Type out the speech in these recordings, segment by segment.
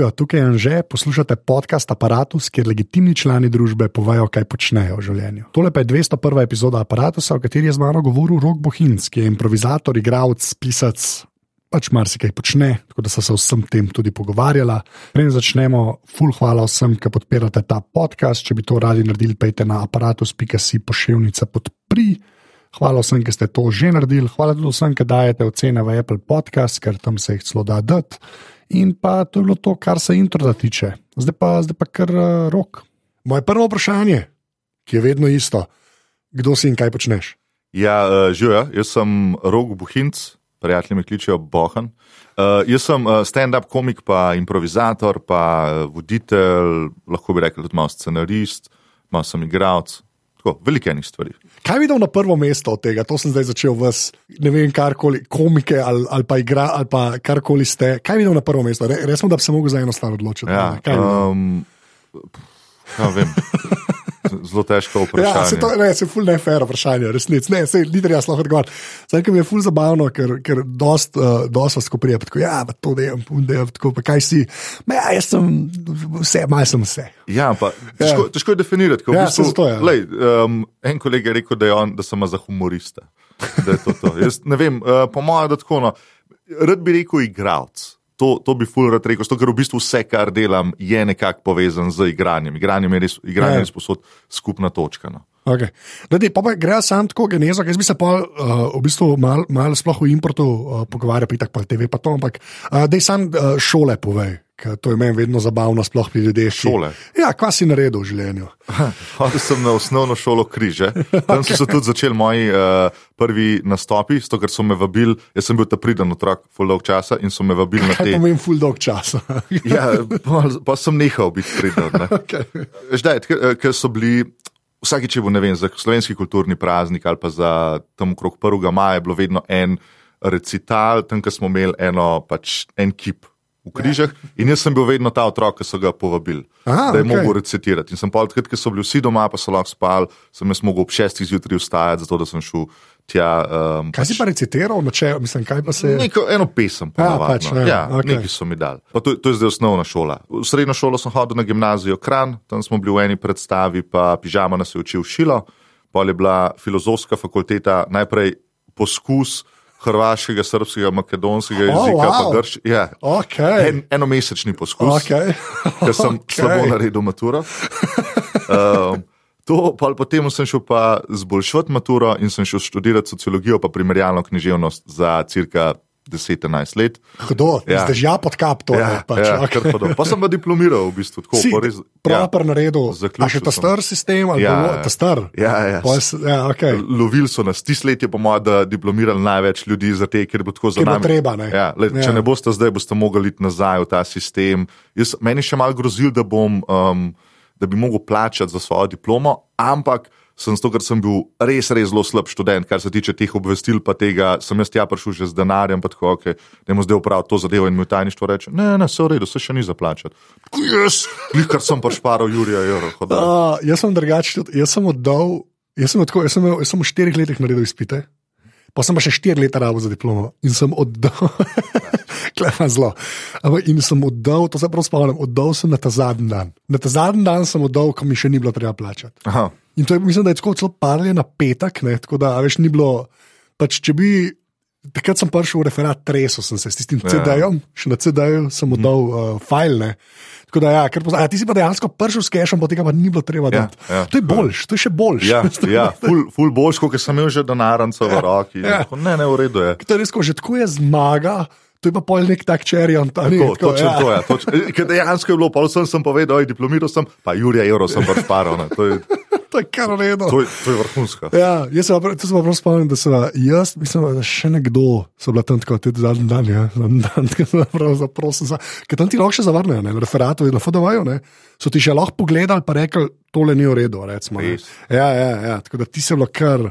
Živijo, tukaj je Anže, poslušate podcast Apparatus, kjer legitimni člani družbe povajo, kaj počnejo v življenju. Tole pa je 201. epizoda Apparatusa, v kateri je z mano govoril Rok Bohinc, ki je improvizator, igralec, pisac. Pač marsikaj počne, tako da so se vsem tem tudi pogovarjala. Preden začnemo, full hvala vsem, ki podpirate ta podcast. Če bi to radi naredili, pejte na aparatus.si pošiljnica podpri. Hvala vsem, ki ste to že naredili, hvala tudi vsem, ki dajete ocene v Apple Podcast, ker tam se jih celo da dati. In pa to je bilo to, kar se introda tiče. Zdaj pa, zdaj pa kar uh, rok. Moje prvo vprašanje, ki je vedno isto, kdo si in kaj počneš? Ja, uh, živijo, jaz sem Rog Buhinc, prijatelji me kličejo Bohan. Uh, jaz sem uh, stand-up komik, pa improvizator, pa voditelj, lahko bi rekel tudi malo scenarist, malo sem igralec. Tako, veliko enih stvari. Kaj bi dal na prvo mesto od tega? To sem zdaj začel vas, ne vem, karkoli, komike ali, ali pa igra, ali pa karkoli ste. Kaj bi dal na prvo mesto? Re, res smo, da bi se lahko za eno stvar odločil. Ja, Kaj um, ja, vem. Zelo težko Ja, vprašanje. se to ne, se ful ne fair vprašanje, resnici. Ne, se ni treba sloh odgovarjati. Zdaj, ki mi je ful zabavno, ker, ker dost, uh, dost vas skoprije, pa tako, ja, pa to dejem, pun dejem, tako, pa kaj si. Ma, ja, jaz sem vse, mal sem vse. Ja, pa, težko, Ja. težko je definirati. ker V Ja, bistvu, saj zato je. lej, um, en kolega je rekel, da, je on, da sem za je to to. Jaz ne vem, uh, po mojem, da tako. No, rad bi rekel igralec. To, to bi ful rad rekel, zato, ker v bistvu vse, kar delam, je nekako povezan z igranjem. Igranje je res, igranje Ja. je res posod skupna točka. No. Okay. Dej, pa pa gre sam tako genezo, jaz bi se pa uh, v bistvu malo mal sploh o importu uh, pogovarjal, pa tako TV, pa to, ampak uh, dej sam uh, šole povej. Ker To je meni vedno zabavno, sploh pri ljudeh. Šole? Ja, kva si naredil v življenju. Hodil sem na osnovno šolo Križe, tam so se tudi začeli moji uh, prvi nastopi, zato ker so me vabili. Jaz sem bil ta priden otrok, full dolg časa in so me vabili na Kaj te. pomeni full dog časa? Ja, pa, pa sem nehal biti priden. ne. okay. Zdaj, ker so bili. Vsakič je bil, ne vem, za slovenski kulturni praznik ali pa za tam okrog 1. maja, je bilo vedno en recital, tam, smo imeli eno, pač en kip v križah. In jaz sem bil vedno ta otrok, ki so ga povabili, Aha, da je okej. mogel recitirati. In sem pa odkrat, ker so bili vsi doma, pa so lahko spali, sem jaz mogel ob šestih zjutraj vstajati, zato da sem šel tja. Um, Kaj si pa recitiral, če, mislim, kaj pa se je. Neko, eno pesem, pa Ja, ja, pač, pač, ja, ja, okay. nekaj so mi dali. Pa to, to je zdaj osnovna šola. V srednjo šolo sem hodil na gimnazijo Kran, tam smo bili v eni predstavi, pa pižama nas je učil šilo. Pol je bila filozofska fakulteta, najprej poskus hrvaškega, srpskega, makedonskega Oh, jezika, wow. pa grš. Ja. Okay. En, enomesečni poskus, Okay. ker sem okay. slabo naredil maturo. Um, to, pol potem sem šel pa zboljšati maturo in sem šel študirati sociologijo, pa primerjalno književnost za cirka 10-11 let. Hudo, ja. Ja. zdaj ja pod kap to. Ja, ne, pač, ja. Pa sem pa diplomiral v bistvu tako. Si pa res, proper naredil, a zaključil še ta star sistem ali Ja, ja, ja. ta star? Ja, ja. Pol s- ja okay. Lovili so nas, tisti let je po mojem, da diplomirali največ ljudi, zato ker bo tako za bo nami. treba, ne. Ja, le, Ja. če ne boste zdaj, boste mogli iti nazaj v ta sistem. Jaz, meni še malo grozil, da, bom, um, da bi mogel plačati za svojo diplomo, ampak sem zato, ker sem bil res, res zelo slab študent, kar se tiče teh obvestil, pa tega sem jaz tja prišel že z denarjem, pa tako, okay, da mu zdaj upravil to zadevo in mi v tajništvu reče: ne, ne, vse v redu, se še ni zaplačati. Jaz, kar sem pač paral Jurija Juro. Uh, jaz sem drugačen, jaz sem oddal, jaz sem, tako, jaz sem, jaz sem v štirih letih naredil izpite, pa sem pa še štiri leta rabo za diplomo in sem oddal. Klema zelo. In sem oddal, to se prav spomnim, oddal sem na ta zadnji dan. Na ta zadnji dan sem oddal, ko mi še ni bilo treba plačati. Aha. In to je, mislim, da je tako celo parje na petek, ne, tako da, a veš, ni bilo. Pač, če bi. Takrat sem prišel v referat, tresel sem se s tistim Ja. CD-jem, še na CD-ju sem mu dal uh, file. Ne. Tako da, ja, ker, a, ti si pa dejansko prišel s cashom, pa tega pa ni bilo treba Ja, dati. ja. to je boljš, to je še boljš. Ja, ja ful, ful boljš, kot sem imel že denarnico v roki. ja. Ja. Ne, ne, v redu je. To je res, ko že tako je zmaga, to je pa pol nek tak čerjon. Ta, Tako, točno ja. to je. Toč, ker dejansko je bilo, pol sem, sem povedal, oj, diplomiral sem, pa Jurija Euro sem pač paral. To je, to je kar redo. to je, to je vrhunsko. Ja, jaz se pa se pa prav spomnim, da so jaz, mislim, da še nekdo so bila tam tako, tudi zadnji dan, ja, zadnji dan, ki so prav zaprosil za. Ker tam ti lahko še zavrnejo, ne, referatu in FDV-ju, ne, so ti še lahko pogledali, pa rekli, tole ni v redu, recimo. ne. Ja, ja, ja, tako da ti se bilo kar.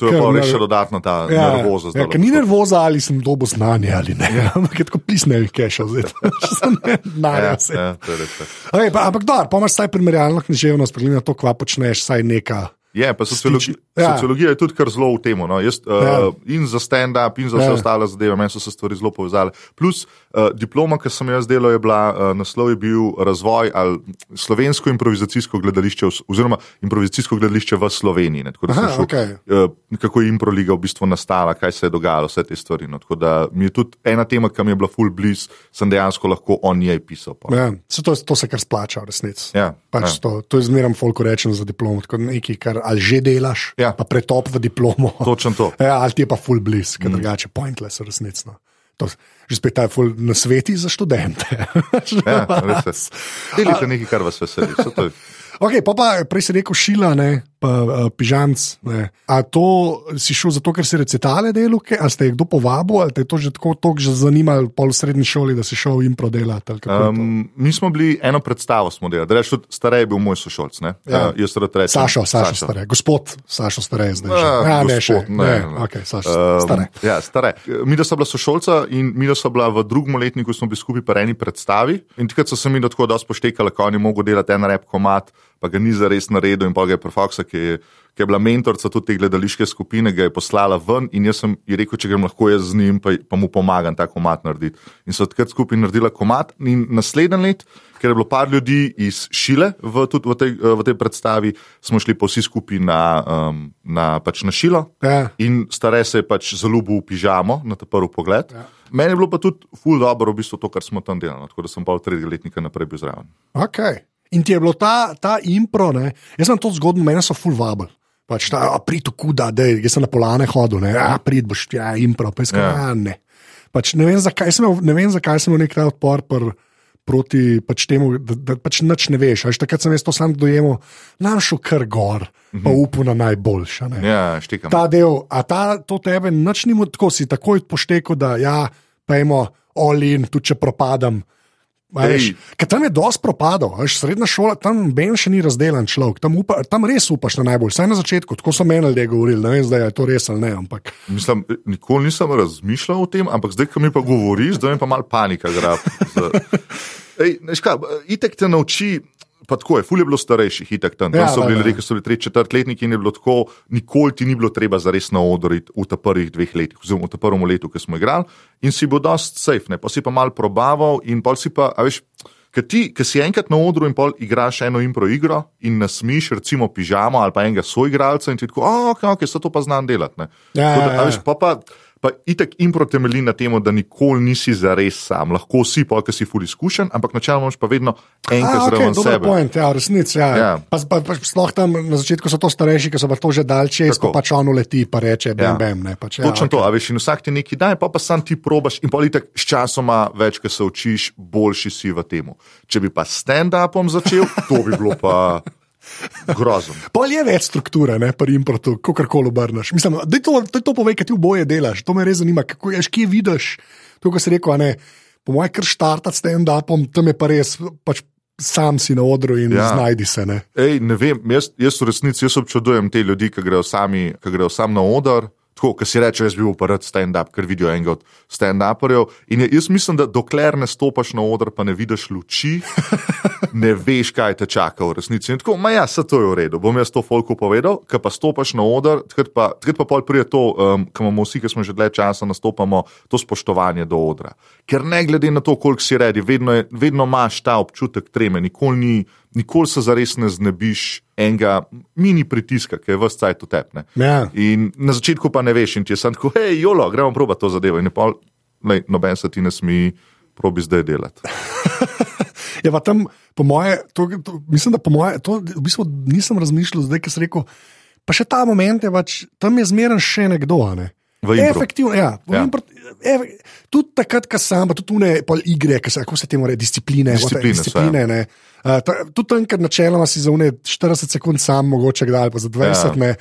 To je pa res še dodatno ta Ja, nervoza. ja, zdajle. ker ni nervoza, ali sem dobo znanje ali ne. Ja. Ampak je tako pisne, keša zdaj. Ne, Ja, naja se. ja, ja. Okay, pa, ampak dobro, pa imaš vsaj primerjalno književnost, glede na to, kva počneš, vsaj neka. Je, pa sociologi, ja. sociologija je tudi kar zelo v tem. No. Jaz, uh, Ja. In za stand-up, in za vse Ja. ostale zadeve, meni so se stvari zelo povezale. Plus, Uh, diploma, ki sem jaz delal, je bila, uh, naslov je bil razvoj ali slovensko improvizacijsko gledališče, oziroma improvizacijsko gledališče v Sloveniji. Ne, Aha, šel, okej. uh, kako je improliga v bistvu nastala, kaj se je dogajalo, vse te stvari. No, tako da mi je tudi ena tema, ki mi je bila full bliz, sem dejansko lahko o njej pisal. pol. Ja, se to, to se kar splača, v resnici. Ja, Pač ja. to, to je zmeraj folko rečeno za diplomo, tako nekaj, kar ali že delaš, Ja. pa pretop v diplomo. Točno to. Ja, ali ti je pa full bliss, ker mm. drugače pointless, resnično. To, že spet ta full na sveti za študente. Ja, res je. Delite nekaj, kar vas veseli. Okay, pa, pa prej si rekel šila, ne, pa uh, pižamc. Ne. A to si šel zato, ker si recitale delal, ke- ali ste jih kdo povabil, ali te je to že tako toliko že zanimalo pol v srednji šoli, da si šel je to? Um, mi smo bili eno predstavo, smo delali. Reč, tudi starej je bil moj sošolc. Ja. Ja. Uh, jaz rad rečem. Sašo, Sašo, stare, gospod Sašo, stare zdaj. že. Ja, Ja, ne, še ne. ne, ne, ne. okay, Sašo, Um, stare. Ja, stare. Mi, da sta bila sošolca in mi, da sta bila v drugem letniku, smo bili skupaj pa eni predstavi. In takrat so se mi do tako dosti poštekali, ko oni mogo delati en rep komat, pa ga ni zares naredil. In pa ga je Profoksa, ki je, ki je bila mentorica tudi te gledališke skupine, ga je poslala ven in jaz sem ji rekel, če grem lahko jaz z njim, pa, pa mu pomagam ta komat narediti. In so takrat skupaj naredila komat. In naslednji let, ker je bilo par ljudi iz Šile v, tudi v, tej, v tej predstavi, smo šli pa vsi skupaj na, um, na, pač na Šilo. Ja. In stare se je pač zaljubil v pižamo na ta prvi pogled. Ja. Meni je bilo pa tudi ful dobro, v bistvu to, kar smo tam delali, no, tako da sem pa od tretjega letnika naprej bil zraven. Okay. In ti je bilo ta, ta impro, ne? jaz sem to zgodbo, meni so full vabel. Pač ta, a prid tu, da je, jaz sem na polane hodil, ne, a prid boš, ja, impro, pa jaz Ja. ja. ne. Pač ne, vem, zakaj sem ne vem, zakaj sem imel nek ta odpor pr, proti pač temu, da, da pač nič ne veš. Až takrat sem jaz to sam dojemal, nam šel kar gor, pa upal na najboljša. Ne. Ja, štekam. Ta del, a ta, to tebe nič ni mu tako, si takoj poštekel, da ja, pojmo, olin, tudi če propadam. Veš, ker tam je dosti propadov, veš, srednja šola, tam Ben še ni razdelan človek, tam, upa, tam res upaš na najbolj, vsaj na začetku, tako so meni ljudje govorili, ne vem zdaj, je to res ali ne, ampak Mislim, nikoli nisem razmišljal o tem, ampak zdaj, ko mi pa govoriš, zdaj mi pa mal panika kaj, Itek te nauči. Pa tako je, fulje bilo starejših, itek tam. Tam Ja, so bili ljudje, ki so bili tretji, četrtletniki in je bilo tako, nikoli ti ni bilo treba za res naodoriti v ta prvih dveh letih, oziroma v ta prvem letu, ki smo igrali, in si bil dost safe, ne? pa si pa mal probaval in pol si pa, a veš. Ker ti, ki si enkrat na odru in pol igraš eno impro igro in nasmiš, recimo, pižamo ali pa enega soigralca in ti tako, oh, ok, ok, se to pa znam delati. ne." Ja, da, ja, ja. veš, pa, pa, pa itek impro temelji na tem, da nikoli nisi zares sam. Lahko si, pa ki si ful izkušen, ampak načeloma imaš pa vedno A, zraven dober sebe. Point, ja, v resnici. Ja. Ja. Pa, pa, pa, sploh tam na začetku so to starejši, ki so pa to že dal čez, Tako. ko pač on uleti, pa reče, bam, Ja. bam. Ne, pač, ja, Točno okej. to, a veš, in vsak ti nekaj daje, pa pa sam ti probaš, in politik s časoma več, ko se učiš, boljši si v tem. Če bi pa stand-upom začel, to bi bilo pa grozno. Pol je več strukture, ne pa improtu, kako koli obrneš. Mislim, da to, to, to pove, kaj ti v boje delaš. To me res zanima, kako ješ, kje vidiš. To, kar si rekel, ne. Po mojem, kar štartati s tem dapom, tam je pa res. Pač Sam si na odru in ja. Znajdi se. Ne? Ej, ne vem, jaz, jaz v resnici jaz občudujem te ljudi, ki grejo, sami, ki grejo sam na oder. Tako, ki si reče, jaz bi bil pa rad stand-up, ker vidijo enega od stand-uperjev. In jaz mislim, da dokler ne stopiš na oder, pa ne vidiš luči, ne veš, kaj te čaka v resnici. In tako, ma ja, se to je v redu, bom jaz to folku povedal, ker pa stopiš na oder, takrat pa, takrat pa pol pride to, um, kar imamo vsi, ki smo že dlje časa nastopamo, to spoštovanje do odra. Ker ne glede na to, koliko si redi, vedno, je, vedno imaš ta občutek treme, nikoli, ni, nikoli se zares ne znebiš enega mini pritiska, ki je vse cajt utepne. Ja. In na začetku pa ne veš, in ti je samo tako, hej, jolo, gremo proba to zadevo. In pol, lej, noben se ti ne smi, probi zdaj delati. Je pa tam, po moje, to, to, mislim, da po moje, to v bistvu nisem razmišljal, zdaj, ki sem rekel. Pa še ta moment je, pač, tam je zmeren še nekdo. Ne? Efektivno, ja. Ja. Impro, ev, tudi takrat, ko sam, pa tudi tune pol igre, ki se, kako se temu reče, discipline. Discipline discipline ne. Uh, ta, tudi tam, ker načeloma si za une 40 sekund sam, mogoče kdaj, pa za 20, Ja. ne.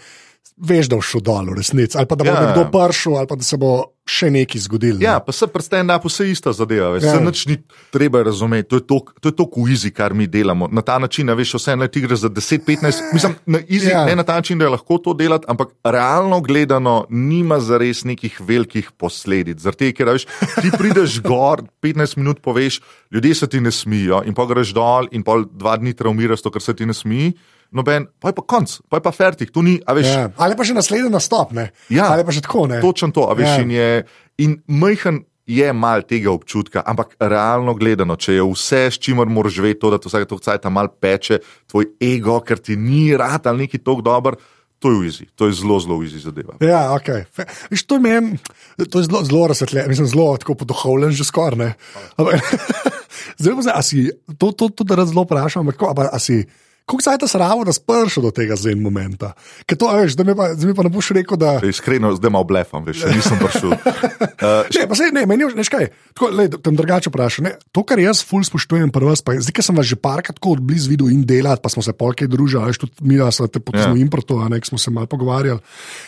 Veš, da bo šel dol, v resnici, ali pa da bo Ja. ja. nekdo prišel, ali pa da se bo še nekaj zgodilo. ne. Ja, pa se pri stand-upu vse ista zadeva, veš, Ja. ja. nič ni treba razumeti, to je to, to je to kuizi, kar mi delamo. Na ta način, a veš, vse eno ti gre za 10-15, mislim, na easy, Ja. ja. ne na ta način, da je lahko to delati, ampak realno gledano nima zares nekih velikih posledic. Zaradi tega, ker veš, ti prideš gor, 15 minut poveš, ljudje se ti ne smijo in pa greš dol in pol dva dni traumiraš to, kar se ti ne smiji. Noben, pa je pa konc, pa je pa fertik, tu ni, a veš, Ja. Ali pa še naslednji nastop, ne? Ja. ali pa že tako. Ne? Točno to, a veš, Ja. in je in majhen. je mal tega občutka, ampak realno gledano, če je vse, s čimer moraš živeti, to, da to vsake to cajt tam mal peče, tvoj ego, ker ti ni rad ali neki tok dober. To je easy, to je zelo, zelo easy zadeva. Ja, ok. Viš, to, meni, to je zelo, zelo razsvetljeno, mislim, zelo tako podohovljen, že skoraj. Zdaj, pa zdaj, a si to, to, to da zelo vprašam, ampak kako, a si. Kako se je ta sravo, da spršil do tega zen momenta? To, veš, da mi pa, mi pa ne boš rekel, da. Iskreno, zdaj malo blefam, veš, nisem prišel. Uh, ne, pa se ne, meni je nekaj. Tako, lej, tam drugače vprašam. To, kar jaz ful spoštujem, prvo, pa zdaj, ker sem vas že parkrat tako odblizu videl in delal, pa smo se polke družili, veš, tudi mi, da smo te potem yeah. importovali, smo se malo pogovarjali.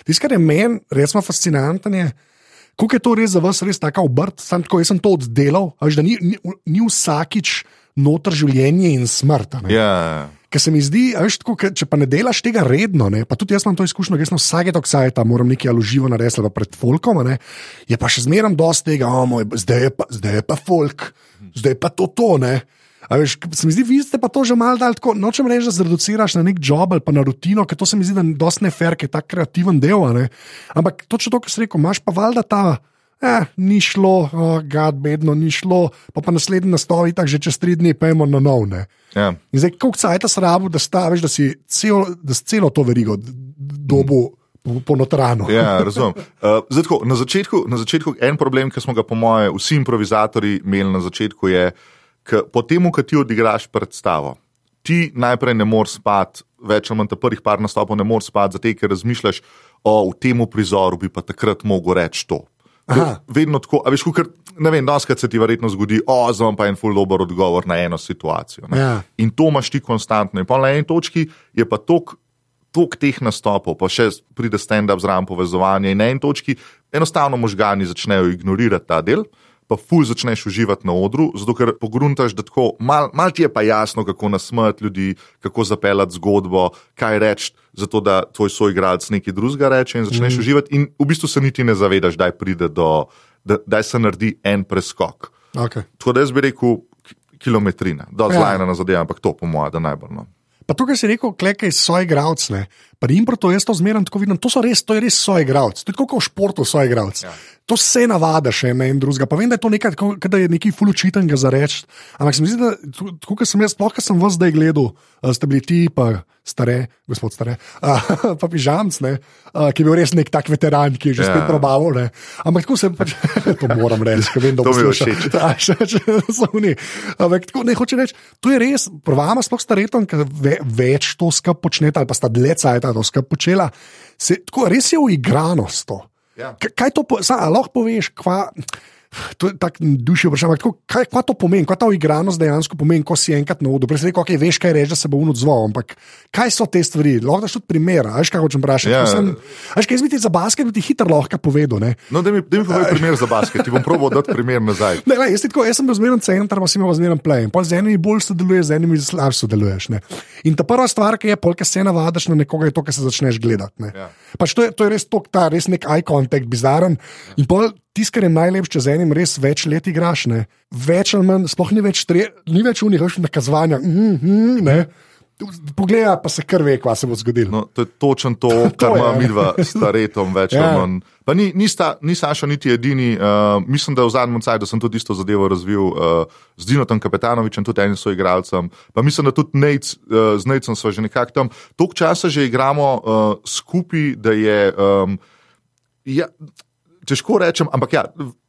Tisto, kar je meni resno fascinantno, je. Kako je to res za vas, res tako obrt, sam tako, jaz sem to oddelal, veš, da ni, ni, ni vsakič noter življenje in smrt. Ja. Ker se mi zdi, veš, tako, če pa ne delaš tega redno, ne, pa tudi jaz imam to izkušnjo, jaz sem vsake to ksajta, moram nekaj aloživo narediti, pa pred folkom, ne, je pa še zmeraj dosti tega, oh, moj, zdaj, je pa, zdaj je pa folk, zdaj je pa to to. Ne. A veš, se mi zdi, vi ste pa to že malo dal tako, nočem reči, da zreduciraš na nek job ali pa na rutino, ker to se mi zdi, da je dosti nefer, ker je ta kreativen del. Ampak točno to, kar si rekel, imaš pa valjda ta eh, ni šlo, oh, gad, bedno ni šlo, pa pa naslednji nastovi, tako že čez tri dni, pa imamo na nov. Ja. In zdaj, kako se je ta srabo, da staviš, da si celo, da si celo to verigo dobu. Ponotrano. Ja, razumem. Uh, zdaj, tako, na, začetku, na začetku en problem, ki smo ga, po moje, vsi improvizatori imeli na začetku, je, da po tem, ko ti odigraš predstavo, ti najprej ne moreš spati, več ali manj ta prvih par nastopov ne moreš spati, zato ker razmišljaš, o tem prizoru bi pa takrat mogel reči to, Vedno tako, a veš, kar, ne vem, danes se ti verjetno zgodi, o, znam pa en full dober odgovor na eno situacijo. Ja. In to imaš ti konstantno. In pa na eni točki je pa tok. Tok teh nastopov, pa še pride stand-up zraven povezovanja, in na eni točki enostavno možgani začnejo ignorirati ta del, pa ful začneš uživati na odru, zato ker pogruntaš, da tako mal, mal ti je pa jasno, kako nasmejati ljudi, kako zapeljati zgodbo, kaj reči, zato da tvoj soigralec nekaj drugega reče in začneš mm. uživati, in v bistvu se niti ne zavedaš, da pride do, da, da se naredi en preskok. Okay. Tako da jaz bi rekel kilometrina, da je zlajna na zadevo, ampak to po mojem, da najbolj. No. Pa tukaj si rekel, klekaj soigralce. Pri improtu jaz to zmerno tako vidim, to, res, to je res soigralec. To je kot v športu soigralec. Ja. To se navada še ena in druga. Pa vem, da je to nekaj, da je nekaj fulučitenega za reči. Ampak se mi zdi, da tukaj sem jaz, sploh, ker sem vas zdaj gledal, ste bili ti, pa stare, gospod stare, uh, pa pižamc, ne, uh, ki je bil res nek tak veteran, ki je že ja. spet probaval. Ne. Ampak tako se pač, to moram reči, ker vem, da bo šlo še čez. Ampak tako ne hoče reči, to je res, prvama sploh staretom, ker ve, več to skup počnete, ali pa sta dlje cajt skup počela. Se, tako, res je uigranost to. Ja. Kaj to po, sa, lahko poveš? Kva, To je tako dušijo vprašanje. Kaj, kaj to pomeni, kaj ta igranost dejansko pomeni, ko si enkrat na udu? Prej si rekel, okay, veš, kaj reče, da se bo unodzval. Ampak kaj so te stvari? Lahko daš tudi primer, veš, kaj hočem vprašati. Ja. Veš, kaj izmeti za basket, bi ti hitro lahko povedal. Ne? No, da mi, mi povej primer za basket, ti bom proval dati primer nazaj. Ne, ne, jaz, tako, jaz sem bil zmeren center, pa si imel zmeren play. Pa z enimi bolj sodeluješ, z enimi slabše sodeluješ. Ne? In ta prva stvar, ki je, polka se navadaš na nekoga, je to, kar se začneš gledati. Ja. Pač to, je, to je res to, ta res nek eye contact, bizaren. Ja. Tisto, kar je najlepše, z enim res več let igraš, ne? več ali manj, sploh ni več, tre, ni več unih, več nakazovanja. Mm -hmm, Poglej, pa se kar ve, kaj se bo zgodilo. No, to je točno to, kar ima mi dva staretom, več ali ja. manj. Pa ni, ni, sta, ni Saša niti edini, uh, mislim, da v zadnjem času sem tudi isto zadevo razvil uh, z Dinotom Kapetanovičem, tudi enim soigralcem. Pa mislim, da tudi Nec, uh, z Necem smo že nekako tam. Tok časa že igramo uh, skupaj, da je. Um, ja, težko rečem, ampak ja,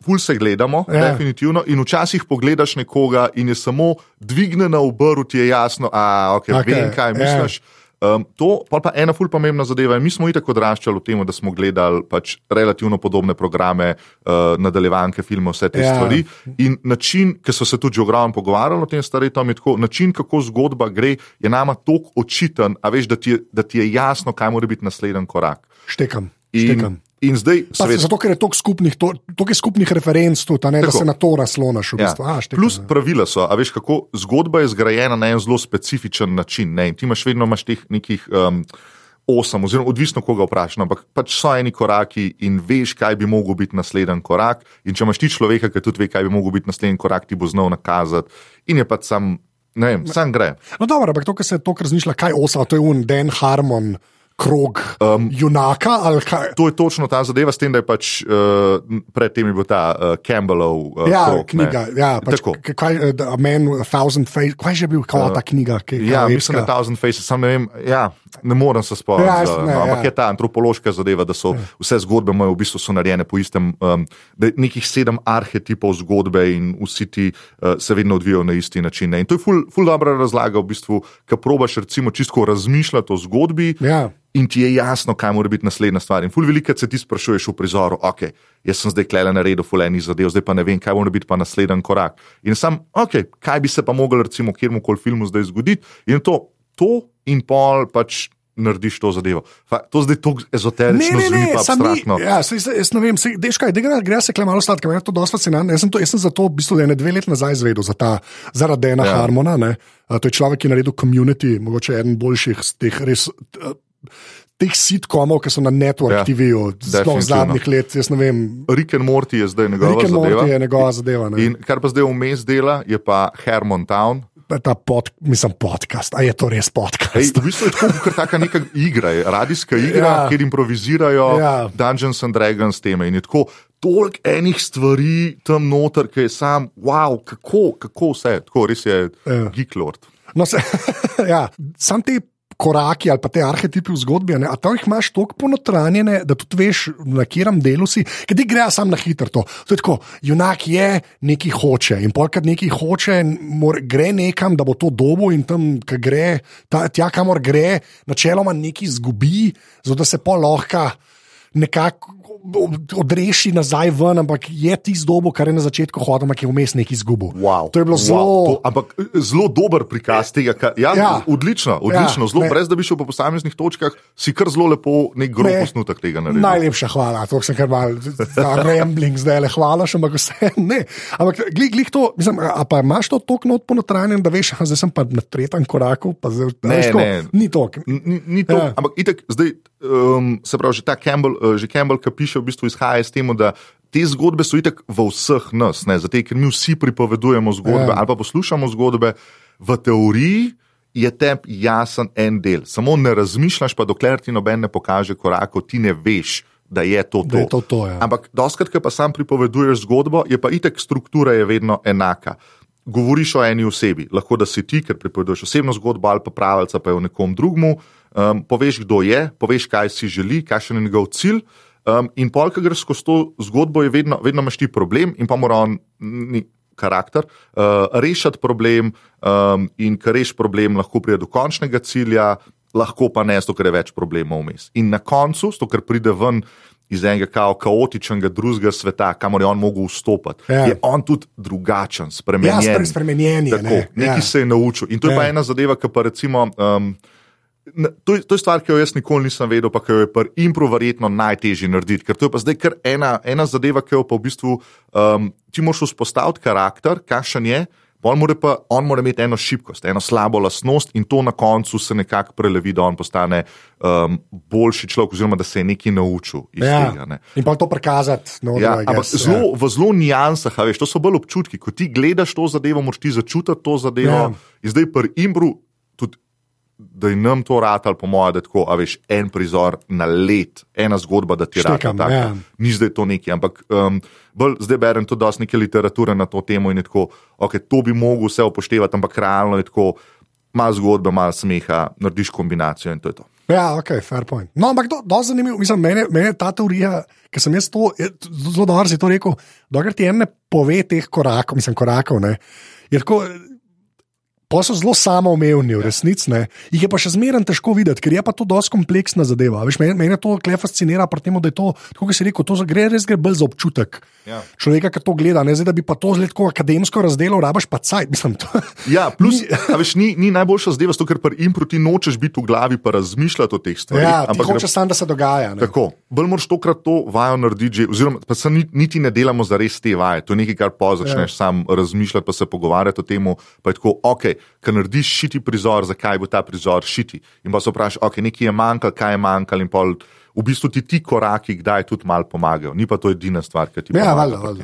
ful se gledamo, ja. definitivno. In včasih pogledaš nekoga in je samo dvigne na obrv, ti je jasno, da okay, okay. vem, kaj ja. misliš. Ja. Um, to pa je ena ful pomembna zadeva. Mi smo itak odraščali v tem, da smo gledali pač relativno podobne programe, uh, nadaljevanke, filme, vse te ja. stvari. In način, ki so se tudi ogromno pogovarjali o tem staretom, je tako, način, kako zgodba gre, je nama tako očiten, a veš, da ti, je, da ti je jasno, kaj mora biti naslednji korak. Štekam. Štekam. In, zdaj, svet... Zato, ker je toliko skupnih, to, skupnih referenc, tudi, ne, da se na to naslonaš. V bistvu. ja. A, Plus pravila so, a veš, kako zgodba je zgrajena na en zelo specifičen način. Ne? In ti imaš vedno imaš teh nekih. Um, Osem, oziroma odvisno, koga vprašaš, ampak pač so eni koraki in veš, kaj bi lahko bil naslednji korak. In če imaš ti človeka, ki tudi ve, kaj bi lahko bil naslednji korak, ti bo znal nakazati. In je pač sam, ne vem, sam gre. No, dobro, ampak to, kar se to razmišlja, kaj osem, to je un, Dan Harmon, krog um, junaka. To je točno ta zadeva, s tem, da je pač uh, predtem bil ta uh, Campbellov uh, ja, krog. Knjiga, ne. ja, pač, kaj, uh, Man, Thousand Faces, kaj je že bil, kaj je ta knjiga? Kaj, ja, mislim, da Thousand Faces, sam ne vem. Ja. Ne morem se spomniti, ja, no, ampak ja. je ta antropološka zadeva, da so ja. vse zgodbe moje v bistvu narejene po istem, um, da je nekih sedem arhetipov zgodbe in vsi ti uh, se vedno odvijajo na isti način. Ne. In to je ful, ful dobra razlaga, v bistvu, ki probaš recimo čisto razmišljati o zgodbi. Ja in ti je jasno, kaj mora biti naslednja stvar. In ful veliko se ti sprašuješ v prizoru, ok, jaz sem zdaj klele na redu, fuleni zadev, zdaj pa ne vem, kaj mora biti pa naslednji korak. In sam, ok, kaj bi se pa moglo recimo kjer koli filmu zdaj zgoditi in to, to in pol pač. Narediš to zadevo. Fa, to zdaj tako ezoterično ne, ne, ne, zveni, pa abstraktno. Ja, se, se, jaz ne vem, se, deš kaj, gre, gre se kle malo sladko, meni je to dosta fascinantno. Jaz sem, to, jaz sem zato v bistvu ne dve leti nazaj izvedel za ta, zaradi Dana ja. Harmona. Ne. To je človek, ki je naredil community, mogoče eden boljših z teh res teh sitkomov, ki so na Network ja, TV-ju zelo zadnjih let. Rick and Morty je zdaj njegova Rick zadeva. Morty je njegova zadeva. In kar pa zdaj vmes dela, je pa Hermon Town. Ta pod, mislim, podcast, ali je to res podcast? Ej, v bistvu je to kot neka igra, radijska igra, ja. kjer improvizirajo ja. Dungeons and Dragons teme. In je tako toliko enih stvari tam noter, ki je sam, wow, kako, kako vse, tako res je ja. geek lord. No, se, ja, sam te koraki ali pa te arhetipe v zgodbi, a tam jih imaš tako ponotranjene, da tudi veš, na katerem delu si, ki ti gre samo na hitro. To. to je tako, junak je nekaj hoče in polkrat nekaj hoče, mor, gre nekam, da bo to dobo in tam, ki gre, ta, tja, kamor gre, načeloma nekaj izgubi, zato da se pa lahko nekako odreši nazaj ven, ampak je ti zdobo, kar je na začetku hodil, ampak je vmes neki izgubil. Wow. To je bilo zelo. Wow. To, ampak eh, zelo dober prikaz tega. Kar, ja, ja. Odlično, odlično. Ja, zelo, brez da bi šel po posameznih točkah, si kar zelo lepo nek grob posnutek tega naredil. Najlepša hvala, to sem kar mal, rambling zdaj le hvala, še ampak vse ne. Ampak glih, glih to, mislim, a pa imaš to tok not ponotranjen, da veš, zdaj sem pa na tretjem koraku, pa zdaj, ne, veš, ko, ne. ni tok. Ni, ni tok, ja. ampak itek zdaj um, se pravi, že ta Campbell, že Campbell, ki piše, v bistvu izhaja iz tega, da te zgodbe so itek v vseh nas, ne, zato ker mi vsi pripovedujemo zgodbe ja. ali pa poslušamo zgodbe. V teoriji je tebi jasen en del, samo ne razmišljaš, pa dokler ti noben ne pokaže korakov, ti ne veš. Da je to to. Da je to, to ja. Ampak, doskrat, ki pa sam pripoveduješ zgodbo, je pa itek struktura je vedno enaka. Govoriš o eni osebi, lahko da si ti, ker pripoveduješ osebno zgodbo, ali pa pravica pa je v nekom drugem um, poveš, kdo je, poveš, kaj si želi, kakšen je njegov cilj. Um, in polk, ki greš skozi to zgodbo, je vedno, vedno imaš ti problem, in pa mora on, ni karakter, uh, rešiti problem, um, in ker reš problem, lahko pride do končnega cilja, lahko pa ne, zato ker je več problemov vmes. In na koncu, zato ker pride ven. Iz enega kao, kaotičnega drugega sveta, kamor je on mogel vstopiti, ja. je on tudi drugačen, spremenjen. Ja, spremenjen je. Ne? Nekaj ja. se je naučil. In to je ja. pa ena zadeva, ki pa recimo. Um, To to je stvar, ki jo jaz nikoli nisem vedel, pa jo je pri impro verjetno najtežje narediti. Ker to je pa zdaj kar ena, ena zadeva, ki jo pa v bistvu um, ti moraš vzpostaviti karakter, kakšen je. Mora pa, on mora imeti eno šibkost, eno slabo lastnost, in to na koncu se nekako prelevi, da on postane um, boljši človek, oziroma da se je nekaj naučil iz ja. tega. Ne. In pa to prikazati. No, ja, ampak zelo, ja. v zelo nijansah, veš, to so bolj občutki. Ko ti gledaš to zadevo, moraš ti začutiti to zadevo. Ja. In zdaj pri Imbru, da je nam to rad, po mojem, da je tako, a veš, en prizor na let, ena zgodba, da ti je rad. Ja. Ni zdaj to neki, ampak um, bolj, zdaj berem tudi dosti neke literature na to temo in je tako, ok, to bi mogel vse upoštevati, ampak realno je tako, malo zgodbe, malo smeha, narediš kombinacijo in to je to. Ja, ok, fair point. No, ampak to je zanimivo, mislim, meni je ta teorija, ki sem jaz to, zelo dobro si to rekel, dokler ti en ne pove teh korakov, mislim, korakov, ne. Je tako, Pa so zelo samoumevni, v resnici. Jih je pa še zmeraj težko videti, ker je pa to dosti kompleksna zadeva. Veš, mene, mene to kle fascinira, tem, da je to, kot si rekel, to gre res gre bolj za občutek. Ja. Človeka, ki to gleda, ne zdaj, da bi pa to zelo akademsko razdelil, rabaš pa cajt. Mislim, ja, plus, ni, veš, ni, ni najboljša zadeva, zato, ker pri improti nočeš biti v glavi in razmišljati o teh stvareh. Ja, ampak hočeš samo, da se dogaja. Ne? Tako, bolj moraš tokrat to vajo narediti, že, oziroma pa se niti ne delamo za res te vaje. To je nekaj, kar pa začneš ja. sam razmišljati, pa se pogovarjati o tem. Pa je tako, ok ki narediš šiti prizor, zakaj bo ta prizor šiti. In pa se vprašaš, ok, nekaj je manjkalo, kaj je manjkalo, in pol. V bistvu ti ti koraki, kdaj tudi malo pomagajo, ni pa to edina stvar, ki ti ja, pomaga.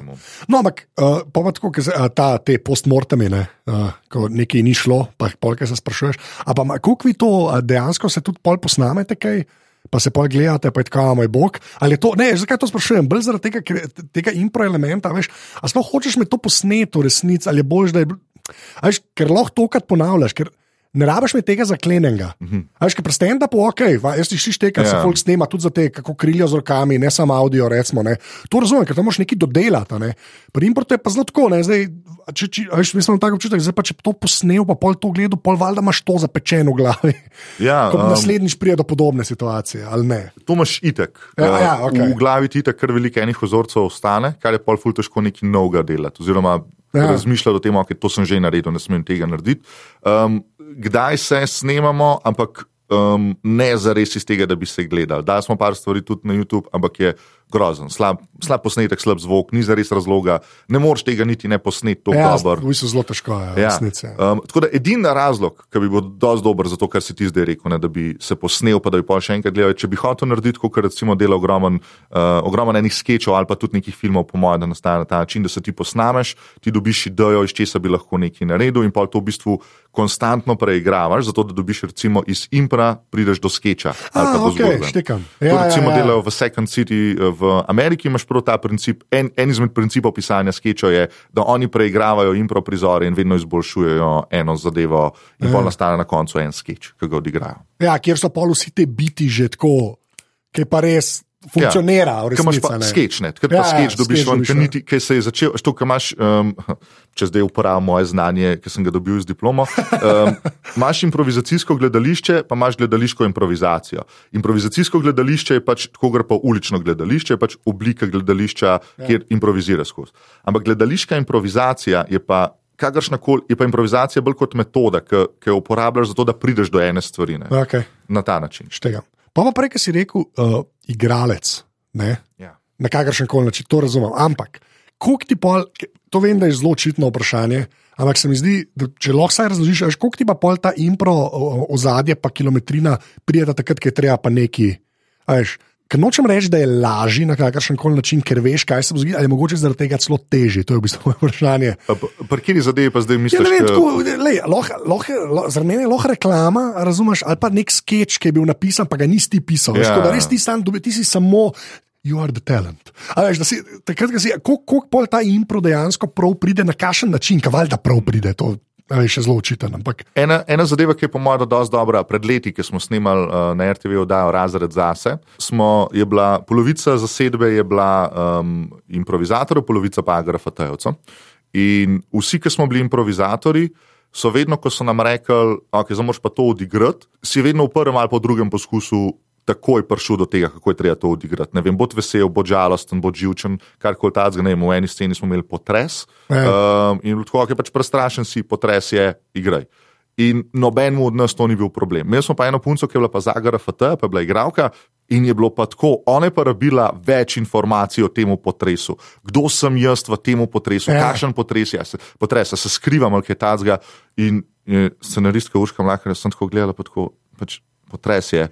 No, ampak uh, pa tako, ker uh, te postmortemi, ne, uh, ko nekaj ni šlo, pa polk se sprašuješ. Ampak kako vi to dejansko se tudi pol posnamete, kaj? pa se pa gledate, pa je tako, moj bog. Ali to, ne, zakaj to sprašujem? Bolj zaradi tega, tega impro elementa, veš, a sploh hočeš me to posneto, resnici, ali je bolj, da je. A Veš, ker lahko to krat ponavljaš. Ker, Ne rabiš mi tega zaklenjenega. Uh -huh. Veš, ki prsten, da po ok, va, jaz ti šiš te, kar ja. se folk snema, tudi za te, kako krilijo z rokami, ne samo audio, recimo. Ne. To razumem, ker tam moš nekaj dodelati. Ne. Pri importu je pa zelo tako, ne. Zdaj, če, če, veš, mi smo tako občutek, zdaj pa če to posnel, pa pol to gledal, pol valjda imaš to zapečeno v glavi. Ja, Ko um, naslednjič pride do podobne situacije, ali ne. To imaš itek. Ja, Uh, ja, okej. V glavi ti tako veliko enih ozorcev ostane, kar je pol ful težko nekaj novega delati. Oziroma, Ja. ja. razmišljati o tem, da okay, to sem že naredil, ne smem tega narediti. Um, kdaj se snemamo, ampak um, ne zares iz tega, da bi se gledali. Da smo par stvari tudi na YouTube, ampak je grozen. Slab, slab posnetek, slab zvok, ni zares razloga. Ne moreš tega niti ne posneti tako Ja, dobro. v bistvu zelo težko je, Ja. resnice. Um, tako da edini razlog, ki bi bil dosti dober za to, kar si ti zdaj rekel, ne, da bi se posnel, pa da bi pa še enkrat gledal, če bi hotel narediti, kot recimo dela ogromen, uh, ogromen enih sketchov ali pa tudi nekih filmov, po mojem, da nastane na ta način, da se ti posnameš, ti dobiš idejo, iz česa bi lahko nekaj naredil in pa to v bistvu konstantno preigravaš, zato da dobiš recimo iz impra, prideš do sketcha ali pa do okej, zgodbe. štekam. To Ja, ja, recimo ja. delajo v Second City eh, v Ameriki, imaš prav ta princip. En, en izmed principov pisanja sketchov je, da oni preigravajo impro prizore in vedno izboljšujejo eno zadevo, in pa nastane na koncu en sketch, ki ga odigrajo. Ja, kjer so pol vsi ti biti že tako, ki pa res funkcionira. v Ker imaš pa ne, ker Ja, pa ja, sketch dobiš ven, ker se je začel, što, imaš, um, če zdaj uporabljam moje znanje, ki sem ga dobil z diplomo, um, imaš improvizacijsko gledališče, pa imaš gledališko improvizacijo. Improvizacijsko gledališče je pač, tako gre pa ulično gledališče, je pač oblika gledališča, ja. kjer improviziraš skozi. Ampak gledališka improvizacija je pa. Kakršnakoli je pa improvizacija bolj kot metoda, ki ki jo uporabljaš za to, da prideš do ene stvari. Ne? Okay, Na ta način. štegam. Pa pa prej, ki si rekel, uh, igralec. Ne? Ja. na kakršen koli način, to razumem. Ampak, koliko ti pol, to vem, da je zelo očitno vprašanje, ampak se mi zdi, da če lahko vsaj razložiš, koliko ti pa pol ta impro ozadje, pa kilometrina, prijeta takrat, ko je treba pa neki. Veš, Ker nočem reči, da je lažje na kakršen koli način, ker veš, kaj se bo zgodilo, ali je mogoče zaradi tega celo težje. To je v bistvu moje vprašanje. Pri kateri zadevi pa zdaj Ja, misliš? ne vem, tako, lej, lahko, lahko, lahko, za mene je lahko reklama, razumeš, ali pa nek sketch, ki je bil napisan, pa ga nisi pisal. Ja. Ja. Da res ti sam ti si samo. You are the talent. A Veš, da si, takrat, ko si, koliko kol pol ta impro dejansko prav pride, na kakšen način, kaj valjda prav pride, to a veš, je zelo očitno. Ampak Ena, ena zadeva, ki je po mojem dosti dobra, pred leti, ki smo snemali uh, na RTV oddajo Razred zase, smo, je bila polovica zasedbe bila um, improvizatorjev, polovica pa agrafatejevcev. In vsi, ki smo bili improvizatori, so vedno, ko so nam rekli, ok, zdaj moraš pa to odigrati, si vedno v prvem ali v drugem poskusu. Takoj prišel do tega, kako je treba to odigrati. Ne vem, bod vesel, bod žalosten, bod živčen, kar koli ta zgane. V eni sceni smo imeli potres Ja. um, in tako, ki je pač prestrašen, si potres je, igraj. In nobenemu od nas to ni bil problem. Imeli smo pa eno punco, ki je bila pa Zagara FT, pa je bila igralka in je bilo pa tako, ona je pa rabila več informacij o tem potresu. Kdo sem jaz v tem potresu, Ja. ja. kakšen potres je, a se, potres, se skrivam ali kaj tacga. In je scenaristka Urška Mlaka, sem tako gledala, pa tako, pač potres je.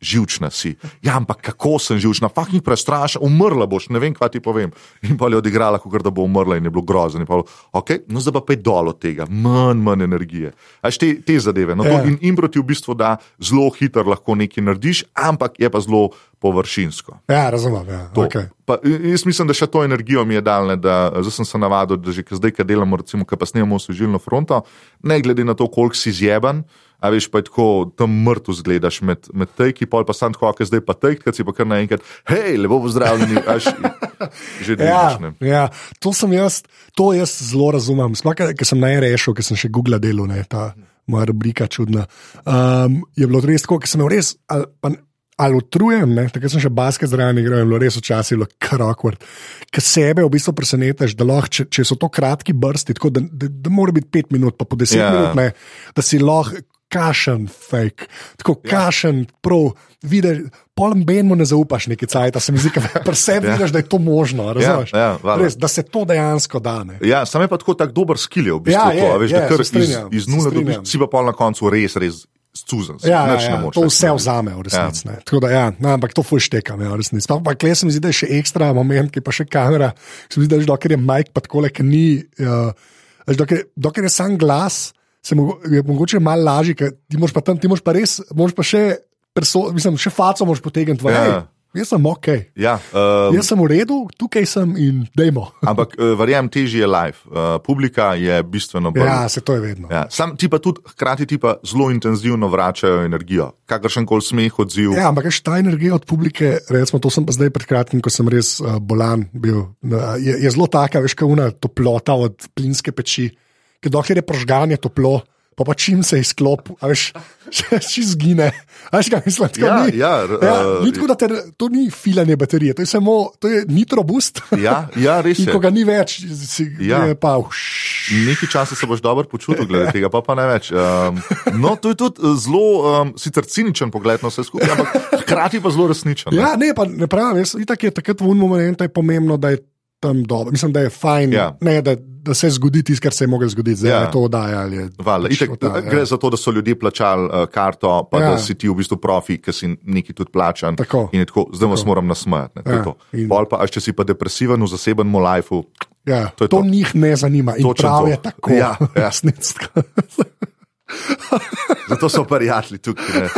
Živčna si. Ja, ampak kako sem živčna, fakt ni prestrašena, umrla boš, ne vem, kaj ti povem. In pa je odigrala, kot da bo umrla in je bilo grozno. Pa, okay, no, zdaj pa pej dol od tega, manj, manj energije. Až te, te zadeve. No, Ja. to, in impro ti v bistvu da zelo hitro lahko nekaj narediš, ampak je pa zelo površinsko. ja, razumem. Ja. To. Okay. Pa, jaz mislim, da še to energijo mi je dal, ne, da sem se navadil, da že zdaj, ko delamo, recimo, ko pa snemamo služilno fronto, ne glede na to, koliko si zjeben. A veš, pa tako tam mrtev zgledaš med, med tejki, pol pa sam tako, zdaj pa tejk, kad si pa kar naenkrat, hej, lepo pozdravljeni, až že Ja, delaš. ne. ja, to sem jaz, to jaz zelo razumem. Sploh, ker sem najrešil, ker sem še Google delal, ne, ta moja rubrika čudna. Um, je bilo res tako, ker sem imel res. Ali, pa, Ali utrujem, ne? takrat sem še basket zraven igral in bilo res včasih bilo kar awkward. Ker sebe v bistvu presenetiš, da lahko, če, če so to kratki brsti, tako da, da, da mora biti pet minut, pa po deset Ja. yeah. minut, ne? da si lahko kašen, fake, tako Ja. kašen, prav, vidiš, polem benmu ne zaupaš neki cajt, se mi zdi, da sebi Ja. vidiš, da je to možno, razumeš? ja, valjda. Res, da se to dejansko da. Ne? Ja, sam je pa tako tak dober skil, je v bistvu Ja, to, je, a veš, je, da kar iz, strinjam, iz se nule dobiš, si pa pol na koncu res, res cuzen. si, Ja, ja, ja, to vse vzame v resnici. Ja. Tako da, ja, no, ampak to fuš tekam, ja, v resnici. Pa, pa klej se mi zdi, da je še ekstra moment, ki pa še kamera. Se mi zdi, da že dokler je Mike, pa tako le, ker ni, uh, dokler, dokler je sam glas, se mogo, je mogoče malo lažje, ker ti moraš pa tam, ti moraš pa res, moraš pa še perso, mislim, še faco moš potegniti. Ja. Ja. Jaz sem ok, Ja, um, jaz sem v redu, tukaj sem in dajmo. ampak uh, verjamem, težje je live. Uh, publika je bistveno bolj. Ja, se to je vedno. Ja, sam ti pa tudi, hkrati ti pa zelo intenzivno vračajo energijo. Kakršen koli smeh, odziv. Ja, ampak veš, ta energija od publike, recimo, to sem pa zdaj pred kratkim, ko sem res uh, bolan bil, uh, je, je zelo taka, veš, kauna toplota od plinske peči, ki dokler je prožganje toplo. Pa, pa čim se izklop, a veš, še či zgine. Veš, kaj mislim, tako Ja, ni. ja, r- ja, uh, ni tako, da te, to ni filanje baterije, to je samo, to je nitrobust. Ja, ja, res je. ko ga ni več, si Ja. je pa vš. Nekaj časa se boš dobro počutil, glede tega, pa, pa ne več. Um, no, to je tudi eh, zelo, um, sicer ciničen pogled na vse skupaj, ampak hkrati pa zelo resničen. ne. Ja, ne, pa ne pravim, jaz itak je takrat v unem momentu je pomembno, da je tam dobro. Mislim, da je fajn, Ja. ne, da, da se zgodi tisto, kar se je moglo zgoditi, zdaj Ja. ja. to oddaja. je Valjda, pač itak, oddaja, gre za to, da so ljudje plačali uh, karto, pa ja. Ja. da si ti v bistvu profi, ki si neki tudi plačan. Tako. In je tako, zdaj vas moram nasmejati. je Ja, in- Pol Pa, če si pa depresiven v zasebnem lifeu, Ja, To to, je to njih ne zanima in Točno prav to. je tako. Ja, ja. Zato so prijatelji tukaj.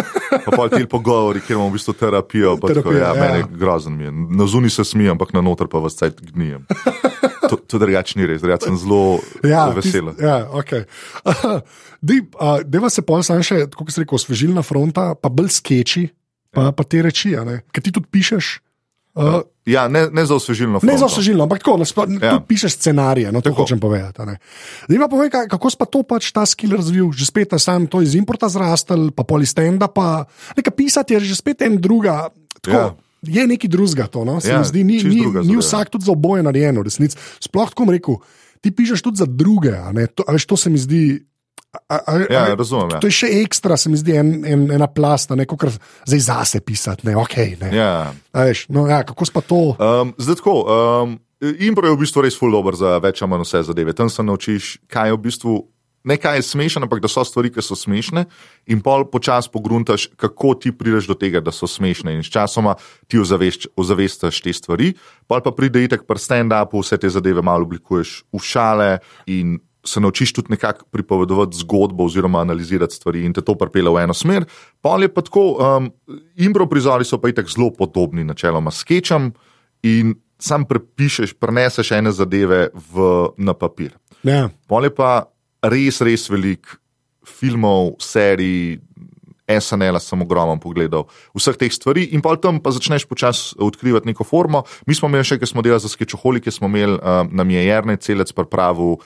Pa pol ti pogovori, kjer imamo v bistvu terapijo. pa Tako, Terapijo, ja, ja. meni grozen mi je. Na zuni se smijem, ampak na noter pa vas cajt gnijem. To, to drugače ni res, drugače sem zelo Ja, vesel. tist- Ja, okay. Deva se pol sam še, kot se reče, osvežilna fronta, pa bolj skeči, pa, Ja. pa te reči, ki ti tudi pišeš. Uh, Ja, ne, ne za osvežilno. Ne za fronto. osvežilno, ampak tako, nasploh, Ja. ja. tudi pišeš scenarije, no, to Tako. hočem povedati. Zdaj pa povej, kako si pa to pač ta skill razvil, že spet a sam to iz importa zrastel, pa polistenda, pa nekaj pisati je že spet en druga. Tako, Ja. ja. Je nekaj drugega to, no? se Ja, mi zdi, ni, ni, druga ni vsak tudi za oboje narejen, v resnici. Sploh tako rekel, ti pišeš tudi za druge, to, veš, to se mi zdi. A, a, Ja, a, razumem. Ja. To je še ekstra, se mi zdi, en, en, ena plasta, ne kot zdaj zase pisati. Ne, okay, ne. Ja. A Veš, no, ja, kako pa to? Um, zdaj tako. Um, Impro je v bistvu res full dobro za več ali manj vse zadeve. Tam se naučiš, kaj je v bistvu. Ne kaj je smešno, ampak da so stvari, ki so smešne, in pol počasi pogruntaš, kako ti prideš do tega, da so smešne. In sčasoma ti ozavešč- ozavestaš te stvari, pol pa pride itek pri stand-upu, vse te zadeve malo oblikuješ v šale in se naučiš tudi nekako pripovedovati zgodbo oziroma analizirati stvari in te to pripelje v eno smer. Pol je pa tako, um, impro prizori so pa itek zelo podobni načeloma skečam in sam prepišeš, preneseš ene zadeve v, na papir. Ja. Pol je pa res, res velik filmov, serij, SNL sem ogromno pogledal, vseh teh stvari, in pa tam pa začneš počasi odkrivati neko formo. Mi smo imeli še, ki smo delali za skečoholike, smo imeli, um, nam je Jrnej celec pripravil.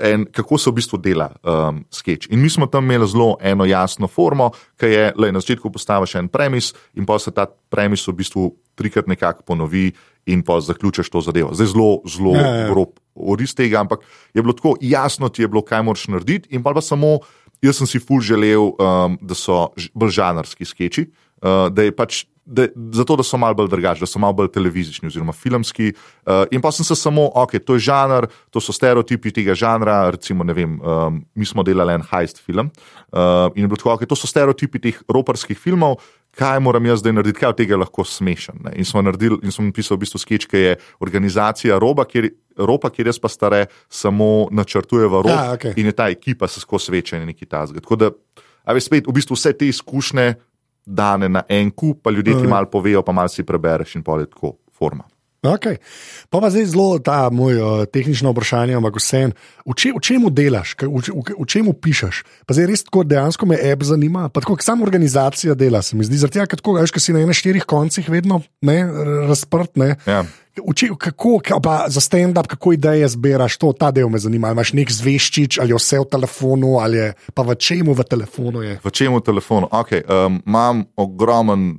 En, kako se v bistvu dela um, sketch. In mi smo tam imeli zelo eno jasno formo, ki je, da na začetku postaviš en premis, in pa se ta premis v bistvu trikrat nekako ponovi, in pa zaključiš to zadevo. Zdaj zelo, zelo Ja, ja, grob oris tega, ampak je bilo tako jasno, ti je bilo, kaj moraš narediti, in pa, pa samo, jaz sem si ful želel, um, da so bolj žanrski sketchi, uh, da je pač. Da, zato, da so malo bolj drugačni, da so malo bolj televizični oziroma filmski. Uh, in pa sem se samo, ok, to je žanr, to so stereotipi tega žanra. Recimo, ne vem, um, mi smo delali en heist film uh, in je bilo tako, ok, to so stereotipi teh roparskih filmov, kaj moram jaz zdaj narediti, kaj od tega je lahko smešen. Ne? In smo naredili, in sem napisal v bistvu sketch, ki je organizacija roba, kjer, ropa, kjer jaz pa stare samo načrtujeva rob Ja, okej. in je ta ekipa se skozi in neki tazg. Tako da, a veš, spet v bistvu vse te izkušnje dane na en kup, pa ljudje ti malo povejo, pa malo si prebereš in pol je tako forma. Okay. Pa pa zdaj zelo ta moj uh, tehnično vprašanje, ampak vseeno, v, če, v čemu delaš, v, v, v čemu pišeš? Pa zdaj res tako dejansko me app zanima, pa tako samo organizacija dela, se mi zdi. Zaradi tega, ker tako, veš, ker si na enih štirih koncih vedno ne, razprt. Ne. Ja. V če- Kako, ka- pa za stand-up, kako ideje zbiraš, to, ta del me zanima. Ali imaš nek zveščič, ali vse v telefonu, ali je pa v čemu v telefonu je. V čemu telefonu? Okay, um, imam ogromen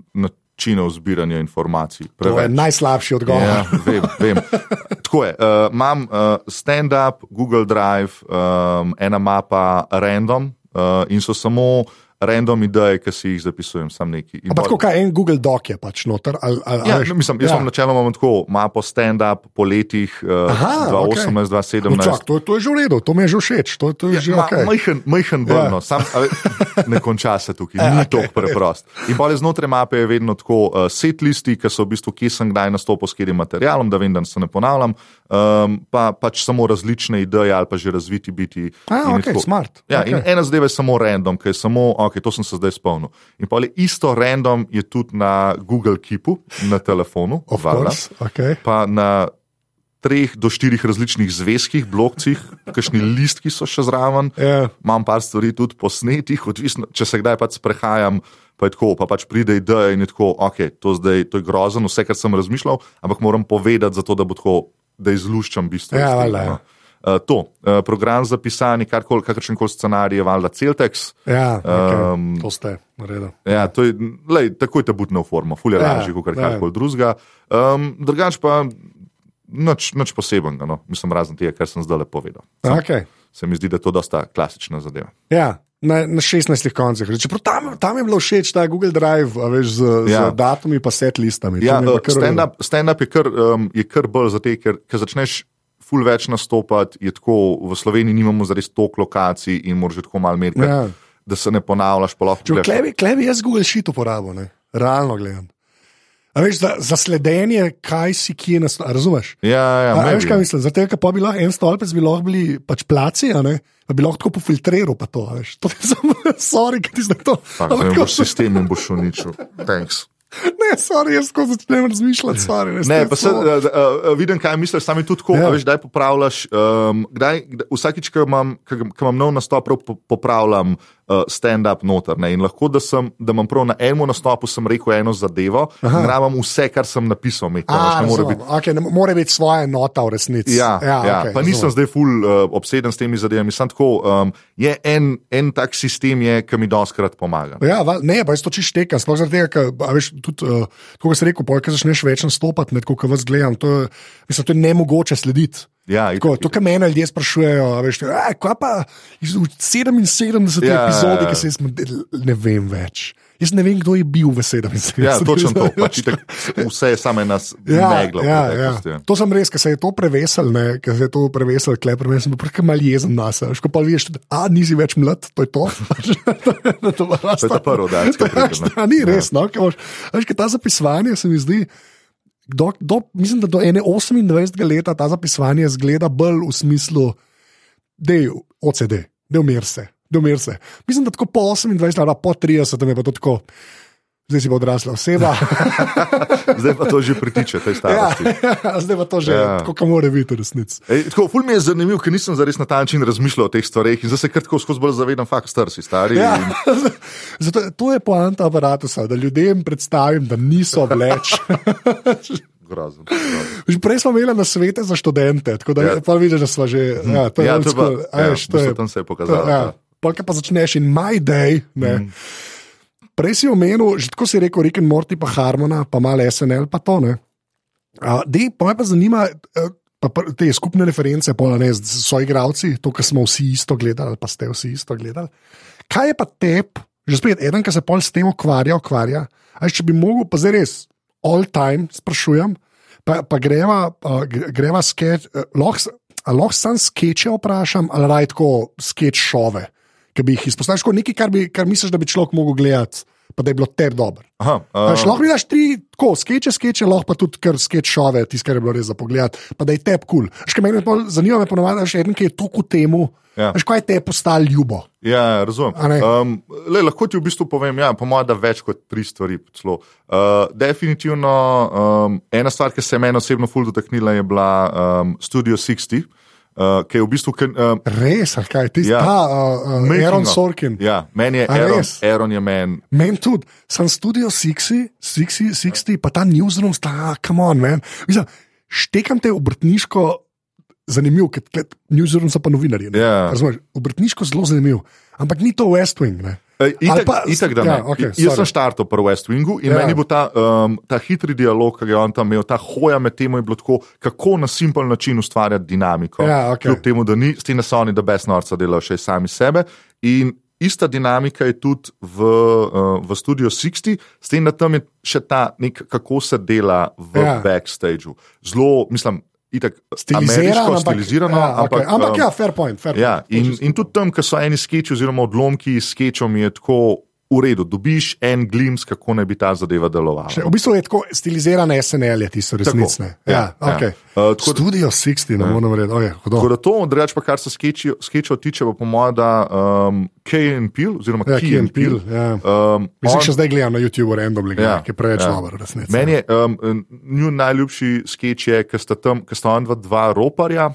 načinov zbiranja informacij. To je Preveč. najslabši odgovor. Ja, vem, vem. Tako je. Uh, imam uh, stand-up, Google Drive, um, ena mapa, random uh, in so samo random ideje, ki si jih zapisujem, sam neki. Ampak tako, kaj en Google Doc je pač noter. Ali, ali, Ja, no, mislim, jaz ja. ja. imam načeloma tako mapo stand-up po letih uh, Aha, 2018, No, 2017. čak, to, je- to je že v redu, to mi je že všeč. To, to je že Ma, okay. Majhen, majhen brno, Ja. ja. sam a ve, ne konča se tukaj, Ja, ni okej. tako preprost. In pa znotraj mape je vedno tako uh, set listi, ki so v bistvu, kje sem kdaj nastopil s katerim materialom, da vem, da se ne ponavljam, um, pa pač samo različne ideje ali pa že razviti biti. A, In je ok, smart. Ja, okay. in ena zadeva je samo random, ki je samo, ok, to sem se zdaj spomnil. In pa je isto random je tudi na Google Keepu, na telefonu, valjda. course, okay. pa na treh do štirih različnih zvezkih, blokcih, kakšni listki so še zraven. Ja. Imam par stvari tudi posnetih, odvisno, če se kdaj pač sprehajam, pa je tako, pa pač pride ideja in je tako, ok, to, zdaj, to je grozno, vse, kar sem razmišljal, ampak moram povedati, zato, da bo tako, da izluščam bistvo. Ja, Uh, to, uh, program za pisanje, kakršen koli scenarij je valjda Celtex. Ja, okay. Um, to ste naredili. Ja, to je, lej, takoj te butne v formo, fulje Ja, lažje, kot ja. karkoli drugega. Um, drugač pa nič, nič posebenega, no. mislim, razen tega, kar sem zdaj povedal. Okay. Se mi zdi, da je to dosta klasična zadeva. Ja. Na, na 16 koncih. Čeprav tam, tam je bilo všeč ta Google Drive, veš, z, ja. Z datumi in set listami. Ja, mi je pa uh, kar- stand-up stand je, kar, um, je kar bolj zato, ker, ker začneš ful več nastopati, je tako v Sloveniji nimamo zares toliko lokacij in moraš tako malo meriti, Ja. da se ne ponavljaš. klebi, klebi jaz Google Sheet uporabo, ne? realno gledam. A veš, za, za sledenje, kaj si kje nas, razumeš? Ja, ja, A, a veš, kaj mislim? Zato, ker pa bi lahko en stolpec, bi lahko bili pač placi, a ne? Pa bi lahko tako pofiltriral, pa to, veš. To je samo, sorry, ker ti zdaj to. Ampak ko- boš sistem in boš uničil. Thanks. Ne, sorry, jaz ko začnem razmišljati, sorry. Ne, je pa se, uh, uh, vidim, kaj misliš, sami tudi tako, Ja. veš, kdaj popravljaš. Um, kdaj, kdaj, vsakič, ko imam, ko, imam nov nastop, prav po, popravljam uh, stand-up noter. Ne, in lahko, da, sem, da imam prav na enem nastopu, sem rekel eno zadevo, rabam vse, kar sem napisal. Med, A, ne more biti. okay, ne mora biti svoja nota v resnici. Ja, ja, ja okej, pa nisem razumem. zdaj ful uh, obseden s temi zadevami. Sam tako, um, je en, en tak sistem, je, ki mi doskrat pomaga. Ja, val, ne, pa jaz to čisto štekam, sploh zaradi tega, ker, a veš, tudi, uh, kot si rekel, pojka začneš več nastopati, ne, tako kot vas gledam, to je, mislim, to je nemogoče slediti. Ja, Tako, to, kar mene ljudje sprašujejo, a veš, "Ej, kaj pa iz v 77 Ja, ja, ja, ja. ki se jaz ne vem več. Jaz ne vem, kdo je bil v 77. ja, točno to. Pač itak, vse je samo ena s- megla. v ja, ja. preteklosti, ja. To sem res, ker se je to prevesel, ne, ker se je to prevesel, kleper, jaz sem bil prek mal jezen nas. Veš, ko pa vidiš, a nisi več mlad, to je to. to, to, To je ta ki pride, ne. Ja, ni res, no, ker imaš- veš, ker ta zapisovanje se mi zdi. Do, do, mislim, da do ene 28. leta ta zapisovanje zgleda bolj v smislu, da je OCD, da umir se, da umir se. Mislim, da tako po 28 ali pa po 30 tam je pa to tako, zdaj si pa odrasla oseba. Zdaj pa to že pritiče, tej ja, starosti. zdaj pa to že, Ja. ja. tako kot mora biti resnici. Tako, ful mi je zanimivo, ker nisem zares na ta način razmišljal o teh stvareh in zdaj se kar tako skozi bolj zavedam, fakt star si stari. Ja. in- Zato, to je poanta aparata, da ljudem predstavim, da niso več. Grozen. prej smo imeli na svete za študente, tako da Ja. ja. vidiš, da smo že. Ja, to je Ja, to pa- school, a ja, veš, v to je- bistvu tam se je pokazalo, to- Ja. ja. Polka pa začneš in my day. Ne. Prej si omenil, že tako si rekel, Rick and Morty, pa Harmona, pa malo SNL, pa to ne. Uh, Dej, pa me pa zanima, eh, pa, te skupne reference, pa ne, so igravci, to, kar smo vsi isto gledali, ali pa ste vsi isto gledali. Kaj je pa tep, že spet eden, ki se pol s tem ukvarja, ukvarja. A veš, če bi mogel, pa zdaj res, all time sprašujem, pa, pa greva, uh, gre- greva sketch, uh, lahko lahko sam skeče vprašam, ali raj tako skeč šove, ki bi jih izpostavil, tako nekaj, kar, bi, kar misliš, da bi človek mogel gledati, pa da je bilo tebi dobro. Aha, Uh, uh, lahko vidiš tri, tako skeče, skeče, lahko pa tudi kar skeč šove, tisto, kar je bilo res za pogled, pa da je tebi kul. Cool. Zanima me ponovadi, še en, ki je toliko temu. Ja. Veš, kaj je te postalo ljubo? Ja, razumem. A ne? Um, le, lahko ti v bistvu povem, ja, po mojem, da več kot tri stvari. celo. Uh, definitivno um, ena stvar, ki se je meni osebno ful dotaknila, je bila um, Studio 60, uh, ki je v bistvu. Ken, um, Res, ali kaj ti Ja. ja. ta uh, uh, Aaron. Sorkin. Ja, meni je Aaron, res? Aaron je meni. Meni tudi, sem studio 60, 60, 60 pa ta newsroom, sta, come on, man. Mislim, štekam te obrtniško zanimiv, ker newsroom so pa novinarji. ne. Ja. Razumeš, Obrtniško zelo zanimiv, ampak ni to West Wing. Ne. Ali Itak, pa- itak, da ne. ja, okej, Jaz sem štartal pri West Wingu in Ja. meni bo ta, um, ta hitri dialog, ki ga je on tam imel, ta hoja med tem, je bilo tako, kako na simpel način ustvarjati dinamiko. Ja, okej. Kljub temu, da ni, s tem, da so oni, da best norca delajo še sami sebe. In ista dinamika je tudi v, uh, v Studio 60, s tem, da tam je še ta nek, kako se dela v ja. backstageu. Zelo, mislim, itak Stilizirano, ameriško, ampak, stilizirano, ja, ampak, okay. ampak um, ja, fair point. Fair Ja, point. in, in tudi tam, ko so eni sketchi oziroma odlomki s sketchom, je tako v redu, dobiš en glims, kako naj bi ta zadeva delovala. Še, v bistvu je tako stilizirane SNL, je tisto resnične. Ja, ja, okay. ja. Uh, tako Studio 60, ne morem reči. Okay, Tako da to, drugače pa kar se sketchov tiče, pa po mojem, da um, Key and Peel, oziroma Ja, and Peele, Peele, ja. um, Mislim, on- še zdaj gledam na YouTubu randomly, ja, Ja, ki je preveč ja. dober, resnici. Meni je um, njun najljubši sketch, je, ker sta tam, ker sta on dva, dva roparja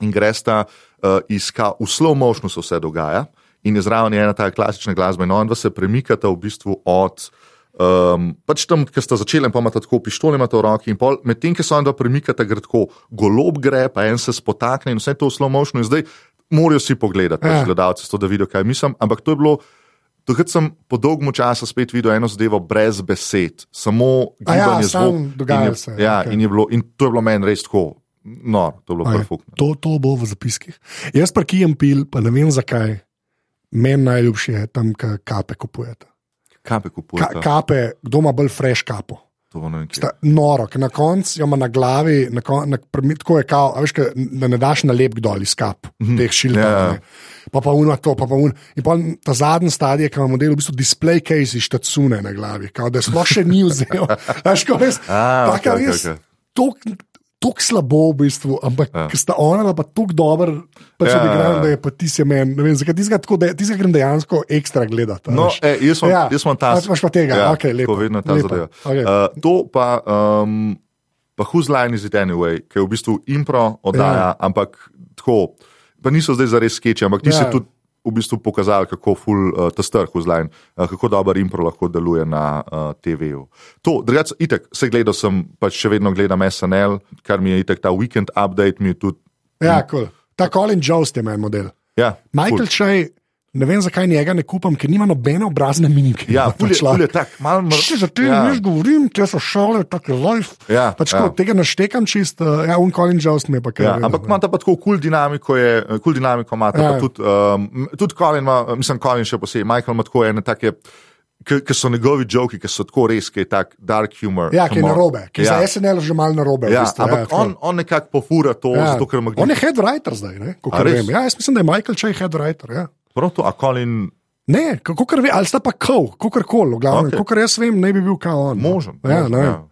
in gresta uh, iska, v slow motionu se vse dogaja. In je zraven ena ta klasična glasba, in on dva se premikata v bistvu od. Um, pač tam, ki sta začeli, in pa imata tako pištole imata v roki, in pol, medtem, ki se on dva premikata, gre tako golob gre, pa en se spotakne in vse to v slow motionu. In zdaj morajo si pogledati, Ja. pač gledalci, to, da vidijo, kaj mislim. Ampak to je bilo. Takrat sem po dolgem času spet videl eno zadevo brez besed, samo ja, gibanje samo zvok. in je- se, Ja, okej. in, je bilo, in to je bilo meni res tako, no, to je bilo perfektno. To, to bo v zapiskih. Jaz pa kijem pil, pa ne vem zakaj. Meni najljubše je tam, ki kape kupujete. Kaj pe Ka, kupujete? kape, kdo ima bolj fresh kapo. To. Sta noro, na koncu jo ima na glavi, na kon, na, tako je kao, veš, ke, da ne daš na lep dol iz kap, teh šildov. Ja, ja. ne. Pa pa uno to, pa pa uno. In pa ta zadnji stadij, ki ima model, v bistvu display case iz štacune na glavi, kao, da sploh še ni vzel. Veš, ko res, A, taka okej, res, okej. tok- Tako slabo, v bistvu, ampak ja. sta ona pa tako dober, pač Ja, ja, ja, da je pa ti se meni. Ne vem, zakaj ti ga tako, da ti ga grem dejansko ekstra gledati. No, e, jaz sem, Ja. sem ta. A, imaš pa tega, ja, okej, lepo, vedno ta lepo, zadeva. okej. Uh, to pa, um, pa Whose Line is it anyway, ki je v bistvu impro oddaja, ja. ampak tako, pa niso zdaj zares skeči, ampak ti ja. Ja. si tudi v bistvu pokazali, kako ful uh, ta strh Line, uh, kako dober impro lahko deluje na uh, TV-ju. To, drugače, itek, se gledal sem, pač še vedno gledam SNL, kar mi je itek ta weekend update, mi je tudi. Ja, cool. Ta Colin Jost je meni model. Ja, Michael Čej, ne vem zakaj njega ne kupam, ker nima nobene obrazne minike. Ja, ful je, ful je tak, malo mr- Še za te ja. ja. ne govorim, te so šole, tako je life. Ja, pač ja. ja. tega naštekam čist, ja, un Colin mi je pa kar. Ja, vedno, ampak ima ta pa tako kul dinamiko, je, kul dinamiko ima ta Ja. tudi, um, tudi Colin, ima, mislim, Colin še posebej, Michael ima tako ene take, ki so njegovi joki, ki so tako res, ki je tak dark humor. Ja, ki je narobe, ki ja. za SNL že malo narobe. Ja, v bistvu, ampak ja, tako. on, on nekako pofura to, ja. zato ker ima On je head writer zdaj, ne? Res? vem. Ja, jaz mislim, da je Michael Čej head writer. Ja. Prav to, a Colin Ne, kako kar ve, ali sta pa kol, kako koli, glavno, okay. kako jaz vem, ne bi bil kao on. možen. Ja, možen ne ja.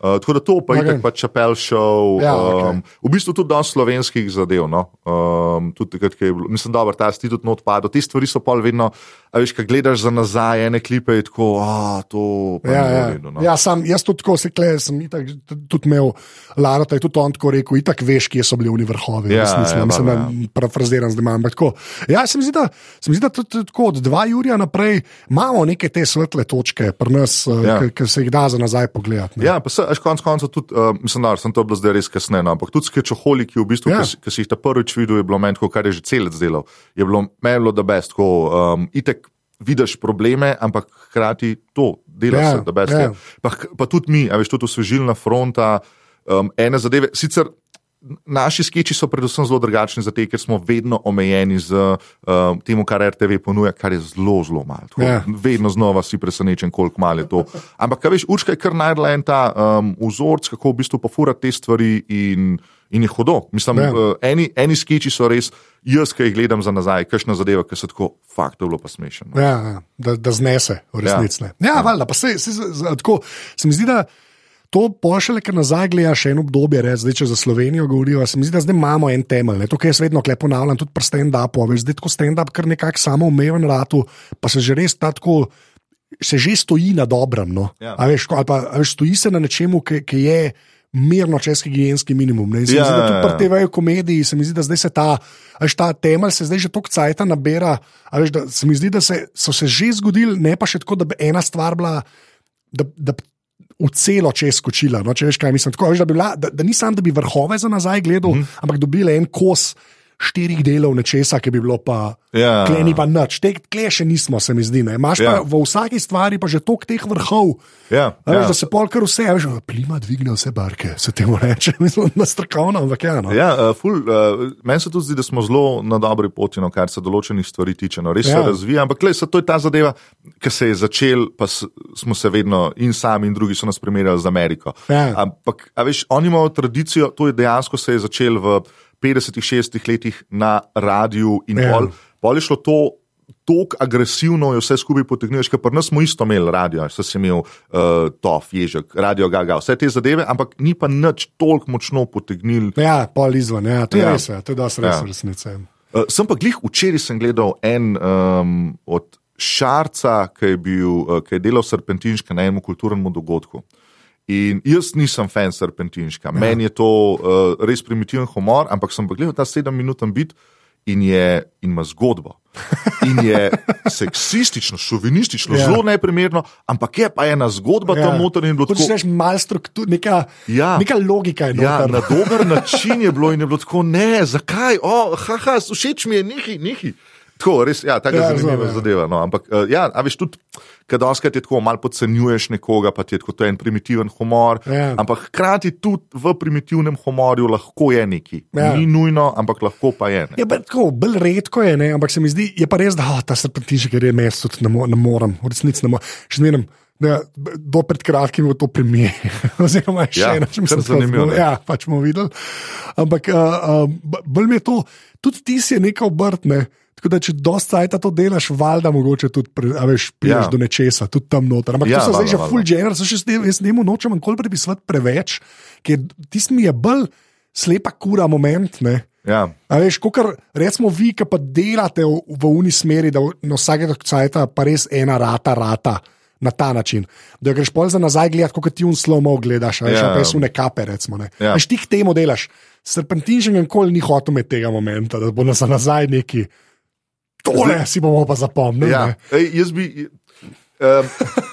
Uh, tako da to pa je Okay. tako, pa Čapel show. Ja, um, okej. v bistvu tudi dosti slovenskih zadev. No? Um, tudi takrat, ko je bilo, mislim, da ta sti tudi not padel. Te stvari so pol vedno, a veš, kaj gledaš za nazaj, ene klipe je tako, a to pa Ja, v ja. redu. No? ja sam, jaz tudi tako se kle, sem itak, tudi imel Lara, je tudi on tako rekel, itak veš, kje so bili oni vrhovi. Ja, resnici, ja, mislim, dobro, da parafraziram zdaj, tako. Ja, se mi zdi, da, se mi zdi, da tudi, tako od 2 Jurija naprej imamo neke te svetle točke pri nas, Ja. ja. ki se jih da za nazaj pogledati. ne. Ja, pa se, až konec koncev tudi, uh, mislim, da sem to bilo zdaj res kasneje, no, ampak tudi skečoholiki, v bistvu, Ja. ja. ki si jih ta prvič videl, je bilo meni, tako, kar je že celec delal, je bilo meni bilo da best, tako um, itek vidiš probleme, ampak hkrati to dela Ja, ja, se, da best. ja. Ja. Pa, pa tudi mi, a veš, tudi osvežilna fronta, um, ene zadeve, sicer. Naši sketchi so predvsem zelo drugačni, zato ker smo vedno omejeni z uh, tem, kar RTV ponuja, kar je zelo, zelo malo. Tako, Ja. Vedno znova si presenečen, koliko malo je to. Ampak, kaj veš, Učka je kar najdla en ta um, vzorc, kako v bistvu pofura te stvari in, in je hodo. Mislim, Ja. ja. uh, eni, eni sketchi so res, jaz, ki jih gledam za nazaj, kakšna zadeva, ki so tako, fakt, to je bilo pa smešno. no. Ja, da, da znese, v resnici. Ja, ja, ja. valjda, pa se, se, se, se, tako, se mi zdi, da to pošele, ker nazaj gledaš še eno obdobje, reč, zdaj, če za Slovenijo govorijo, se mi zdi, da zdaj imamo en temelj. To, kar jaz vedno klepo ponavljam, tudi pri stand-upu, a veš, zdaj tako stand-up, kar nekako samoumeven ratu, pa se že res ta tako. Se že stoji na dobrem, no? Ja. a veš, ali pa a veš, stoji se na nečemu, ki, ki je mirno čez higijenski minimum. Ja, zdi, da tudi ja, pri ja. TV-ju komediji se mi zdi, da zdaj se ta, veš, ta temelj se zdaj že toliko cajta nabira. Veš, da, se mi zdi, da se, so se že zgodili, ne pa še tako, da bi ena stvar bila, da, da v celo čez skočila. No, če veš, kaj mislim. Tako, veš, da, bi bila, da, da ni samo, da bi vrhove za nazaj gledal, mm. ampak dobili en kos štirih delov nečesa, ki bi bilo pa. Ja. Kle ni pa nič, te kle še nismo, se mi zdi. ne. Imaš ja. Ja. pa v vsaki stvari pa že toliko teh vrhov. Ja, A Veš, ja. da se pol kar vse, veš, plima dvigne vse barke, se temu reče, mislim, na strokovno, ampak ja. No. Ja, uh, ful, uh, meni se tudi zdi, da smo zelo na dobri poti, no, kar se določenih stvari tiče. No. Res ja. Ja. se razvija, ampak le, to je ta zadeva, ki se je začel, pa smo se vedno in sami, in drugi so nas primerjali z Ameriko. Ja. Ampak, a veš, oni imajo tradicijo, to je dejansko se je začel v 50-60 letih na radiju in Ja. ja. pol, pol je šlo to. tako agresivno je vse skupaj potegnil, ker pri nas smo isto imeli radio, so si imel uh, Tof, Ježek, radio Gaga, vse te zadeve, ampak ni pa nič toliko močno potegnil. Ja, pol izven, ja, to je Ja. res, ja, to je dosti res Ja. resnice. Uh, sem pa glih včeraj sem gledal en um, od Šarca, ki je, bil, uh, ki je delal serpentinška na enem kulturnem dogodku. In jaz nisem fan serpentinška, ja. meni je to uh, res primitiven humor, ampak sem pa gledal ta sedem minuten bit in, je, in ima zgodbo. In je seksistično, šovinistično, Ja. zelo neprimerno, ampak je pa ena zgodba ja. tam noter in bilo tako. reči, malo struktur, neka, Ja. neka logika je Ja, na dober način je bilo in je bilo tako, ne, zakaj, oh, haha, všeč mi je, nekaj, nekaj. Tako, res, ja, tako Ja, ja, zanimiva razumem, ja. zadeva. No. Ampak, uh, ja, a veš, tudi, kad oskrat je tako, malo podcenjuješ nekoga, pa ti je tako, to je en primitiven humor. Ja. Ampak hkrati tudi v primitivnem humorju lahko je neki. Ja. Ja. Ni nujno, ampak lahko pa je. Ne. Je pa tako, bolj redko je, ne? ampak se mi zdi, je pa res, da oh, ta serpentišek je res, tudi ne, mo ne morem, v resnici ne morem. Še zmeraj, da do pred kratkim je to premijer, oziroma še Ja, ena, če kar mislim, zanimivo. Ja, pač bomo videli. Ampak uh, uh, bolj mi je to, tudi ti si je neka obrt, ne. Tako da, če dosta cajt to delaš, valjda mogoče tudi, a veš, priješ Ja. do nečesa, tudi tam noter. Ampak ja, to so zdaj že full gener, so še zdaj, jaz njemu nočem nikoli pripisovati preveč, ker tisti mi je bolj slepa kura moment, ne. Ja. A veš, kot recimo vi, ki pa delate v, v uni smeri, da na vsakega cajta pa res ena rata, rata. Na ta način, da greš pol za nazaj gledati, kot ti un slomo gledaš, ali Ja. pa res une kape. Recimo, ne. Ja. Veš, ti k temu delaš. Serpentin že nikoli ni hotel imeti tega momenta, da bo nas nazaj neki. Tole Zdaj- si bomo pa zapomnili. Ja. Ej, jaz bi. Um,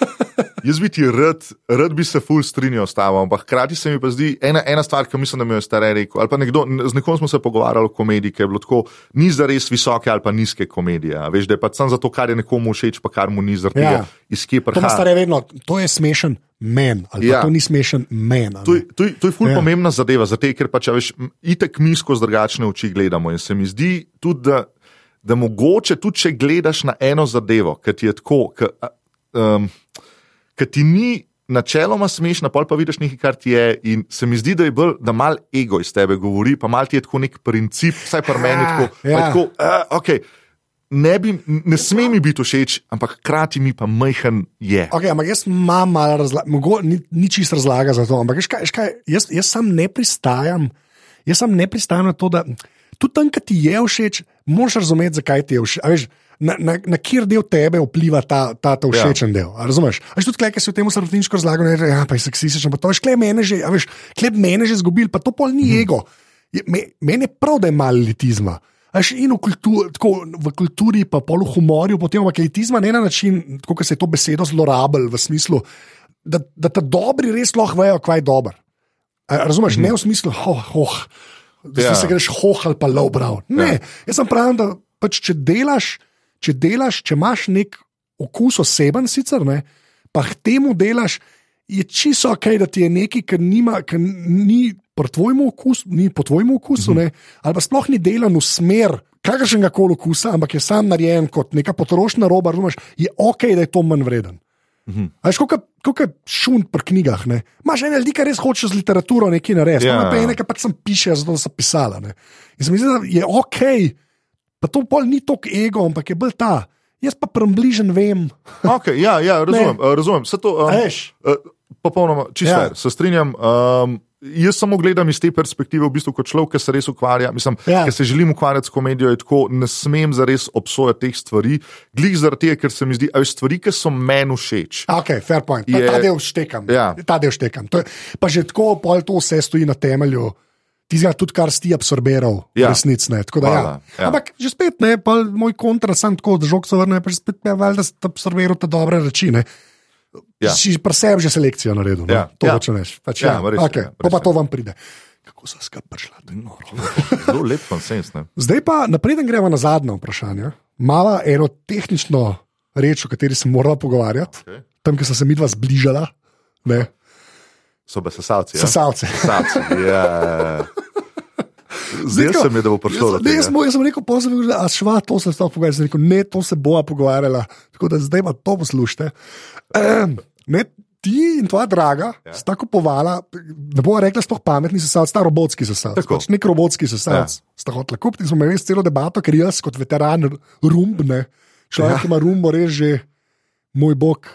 jaz bi ti rad, rad bi se ful strinjal s tabo, ampak hkrati se mi pa zdi ena, ena stvar, ki mislim, da mi je starej rekel. Ali pa nekdo, z nekom smo se pogovarjali o komediji, ki je bilo tako, ni za res visoke ali pa nizke komedije. Veš, da je pa samo zato, kar je nekomu všeč, pa kar mu ni zaradi Ja. tega, iz kje To ima prihaja. stare vedno, to je smešen men, ali ja. To ni smešen men. To je, to, je, to je ful Ja. pomembna zadeva, zato ker pač, veš, itek mi skozi drugačne oči gledamo. In se mi zdi tudi, da, da mogoče tudi, če gledaš na eno zadevo, ki ti je tako, ki um, ti ni načeloma smešna, pol pa vidiš nekaj, kar ti je. In se mi zdi, da je bolj, da mal ego iz tebe govori, pa mal ti je tako nek princip, vsaj pri meni Ja, tako. ja. tako uh, okay, ne, bi, ne sme mi biti všeč, ampak hkrati mi pa majhen je. Okay, ampak jaz imam malo razlage, ni, ni čist razlaga za to. Ampak veš kaj, veš kaj, jaz, jaz sam ne pristajam, jaz sam ne pristajam na to, da tudi tam, ki ti je všeč, moraš razumeti, zakaj ti je všeč. Veš, na, na, na kjer del tebe vpliva ta, ta, ta všečen ja. del. a Razumeš? A Veš, tudi klej, ki si v tem srpniško razlagal, ne reče, ja, pa je seksističen, pa to veš, klej mene že, veš, klej mene že zgubil, pa to pol ni hmm. ego. Je, me, meni je prav, da je malo elitizma. A Veš, in v, kultu, tako, v kulturi, pa pol v humorju, potem pa elitizma ne na način, kot se je to besedo zlorabil v smislu, da, da ta dobri res lahko vejo, kaj je dober. A, razumeš, mm -hmm. ne v smislu, oh, oh, da ja. Se greš hoh ali pa low brow. Ne, ja. jaz sem pravil, da pač, če delaš, če delaš, če imaš nek okus oseben, sicer ne, pa k temu delaš, je čisto ok, da ti je nekaj, kar nima, kar ni okusu, ni po tvojem okusu, mm -hmm. ne, ali pa sploh ni delan v smer. Kakršnega koli okusa, ampak je sam narejen kot neka potrošna roba, razumeš, je ok, da je to manj vreden. Veš, kot je šun pri knjigah. ne. Imaš ene ljudi, ki res hočejo z literaturo nekaj narediti, Ja. yeah. pa ene, ki pač sem piše, zato da so pisala. Ne. In se mi zdi, da je ok, pa to pol ni tok ego, ampak je bolj ta. Jaz pa približen vem. Okay, ja, ja, razumem. uh, razumem. Vse To, um, popolnoma, čisto Ja. ja. se strinjam. Um, jaz samo gledam iz te perspektive, v bistvu kot človek, ki se res ukvarja, mislim, Ja. ja. ki se želim ukvarjati s komedijo, je tako, ne smem zares obsojati teh stvari, glih zaradi tega, ker se mi zdi, da stvari, ki so meni všeč. Ok, fair point. Ta, Je- ta del štekam. Ja. Ta del štekam. To je, pa že tako, pol to vse stoji na temelju. Tizga tudi, kar si ti absorbiral, ja. Ja. resnic ne. Da, ja. Hvala, ja. Ampak že spet ne, moj kontra, sem tako, da žog se vrne, pa že spet ne, valjda si absorbiral te dobre reči. Ne. Ja. Si pri sebi že selekcijo naredil. No? Ja. To Ja. hočeš. Pač, Ja, ja, res okay. ja, pa, res pa je. to vam pride. Kako so skupaj prišla? to je noro. Zelo lep konsens. Ne? Zdaj pa napreden gremo na zadnje vprašanje. Mala eno tehnično reč, o kateri se moramo pogovarjati, Okay. tam, kjer sem se midva zbližala, ne, So pa sesalci. Ja? sesalce. Sesalci. Ja. Zdaj se mi je, da bo prišlo Jaz, ne, smo- jaz sem rekel, pozor, a šva, to se sploh pogovarjala. Sem rekel, ne, to se bova pogovarjala. Tako da zdaj pa to poslušajte. Um, ne, ti in tvoja draga ja. sta kupovala, ne bo rekla, sploh pametni sesalci, sta robotski sesalci. Pač nek robotski sesalci. Ja. Sta hotela kupiti in smo imeli celo debato, ker jaz kot veteran rumbne. Človek, Ja. ki ima rumbo, res že, moj bog.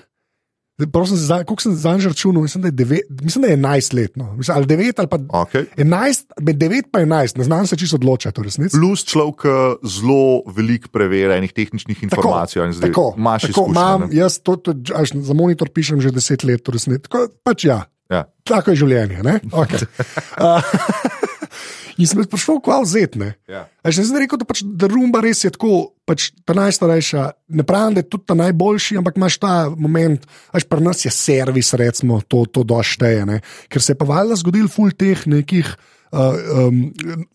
Zdaj, Prosim, za- koliko sem zanj računal, mislim, da je, devet, mislim, da je 11 let. No. Mislim, ali 9 ali pa Okay. 11, med 9 in 11, ne znam se čisto odločiti, resnici. Plus človek eh, zelo veliko preverja enih tehničnih informacij. in zdaj tako, tako izkušnje, imam, ne? jaz to, to, až, za monitor pišem že 10 let, resnici. Tako, pač ja, Ja. tako je življenje. ne? Okay. Uh, in sem prišel kva vzeti. ne. Ja. A Že zdaj rekel, da, pač, da rumba res je tako, pač ta najstarejša. Ne pravim, da je tudi ta najboljši, ampak imaš ta moment, až pri nas je servis, recimo, to, to došteje. Ne? Ker se je pa valjda zgodil ful teh nekih. Uh, um,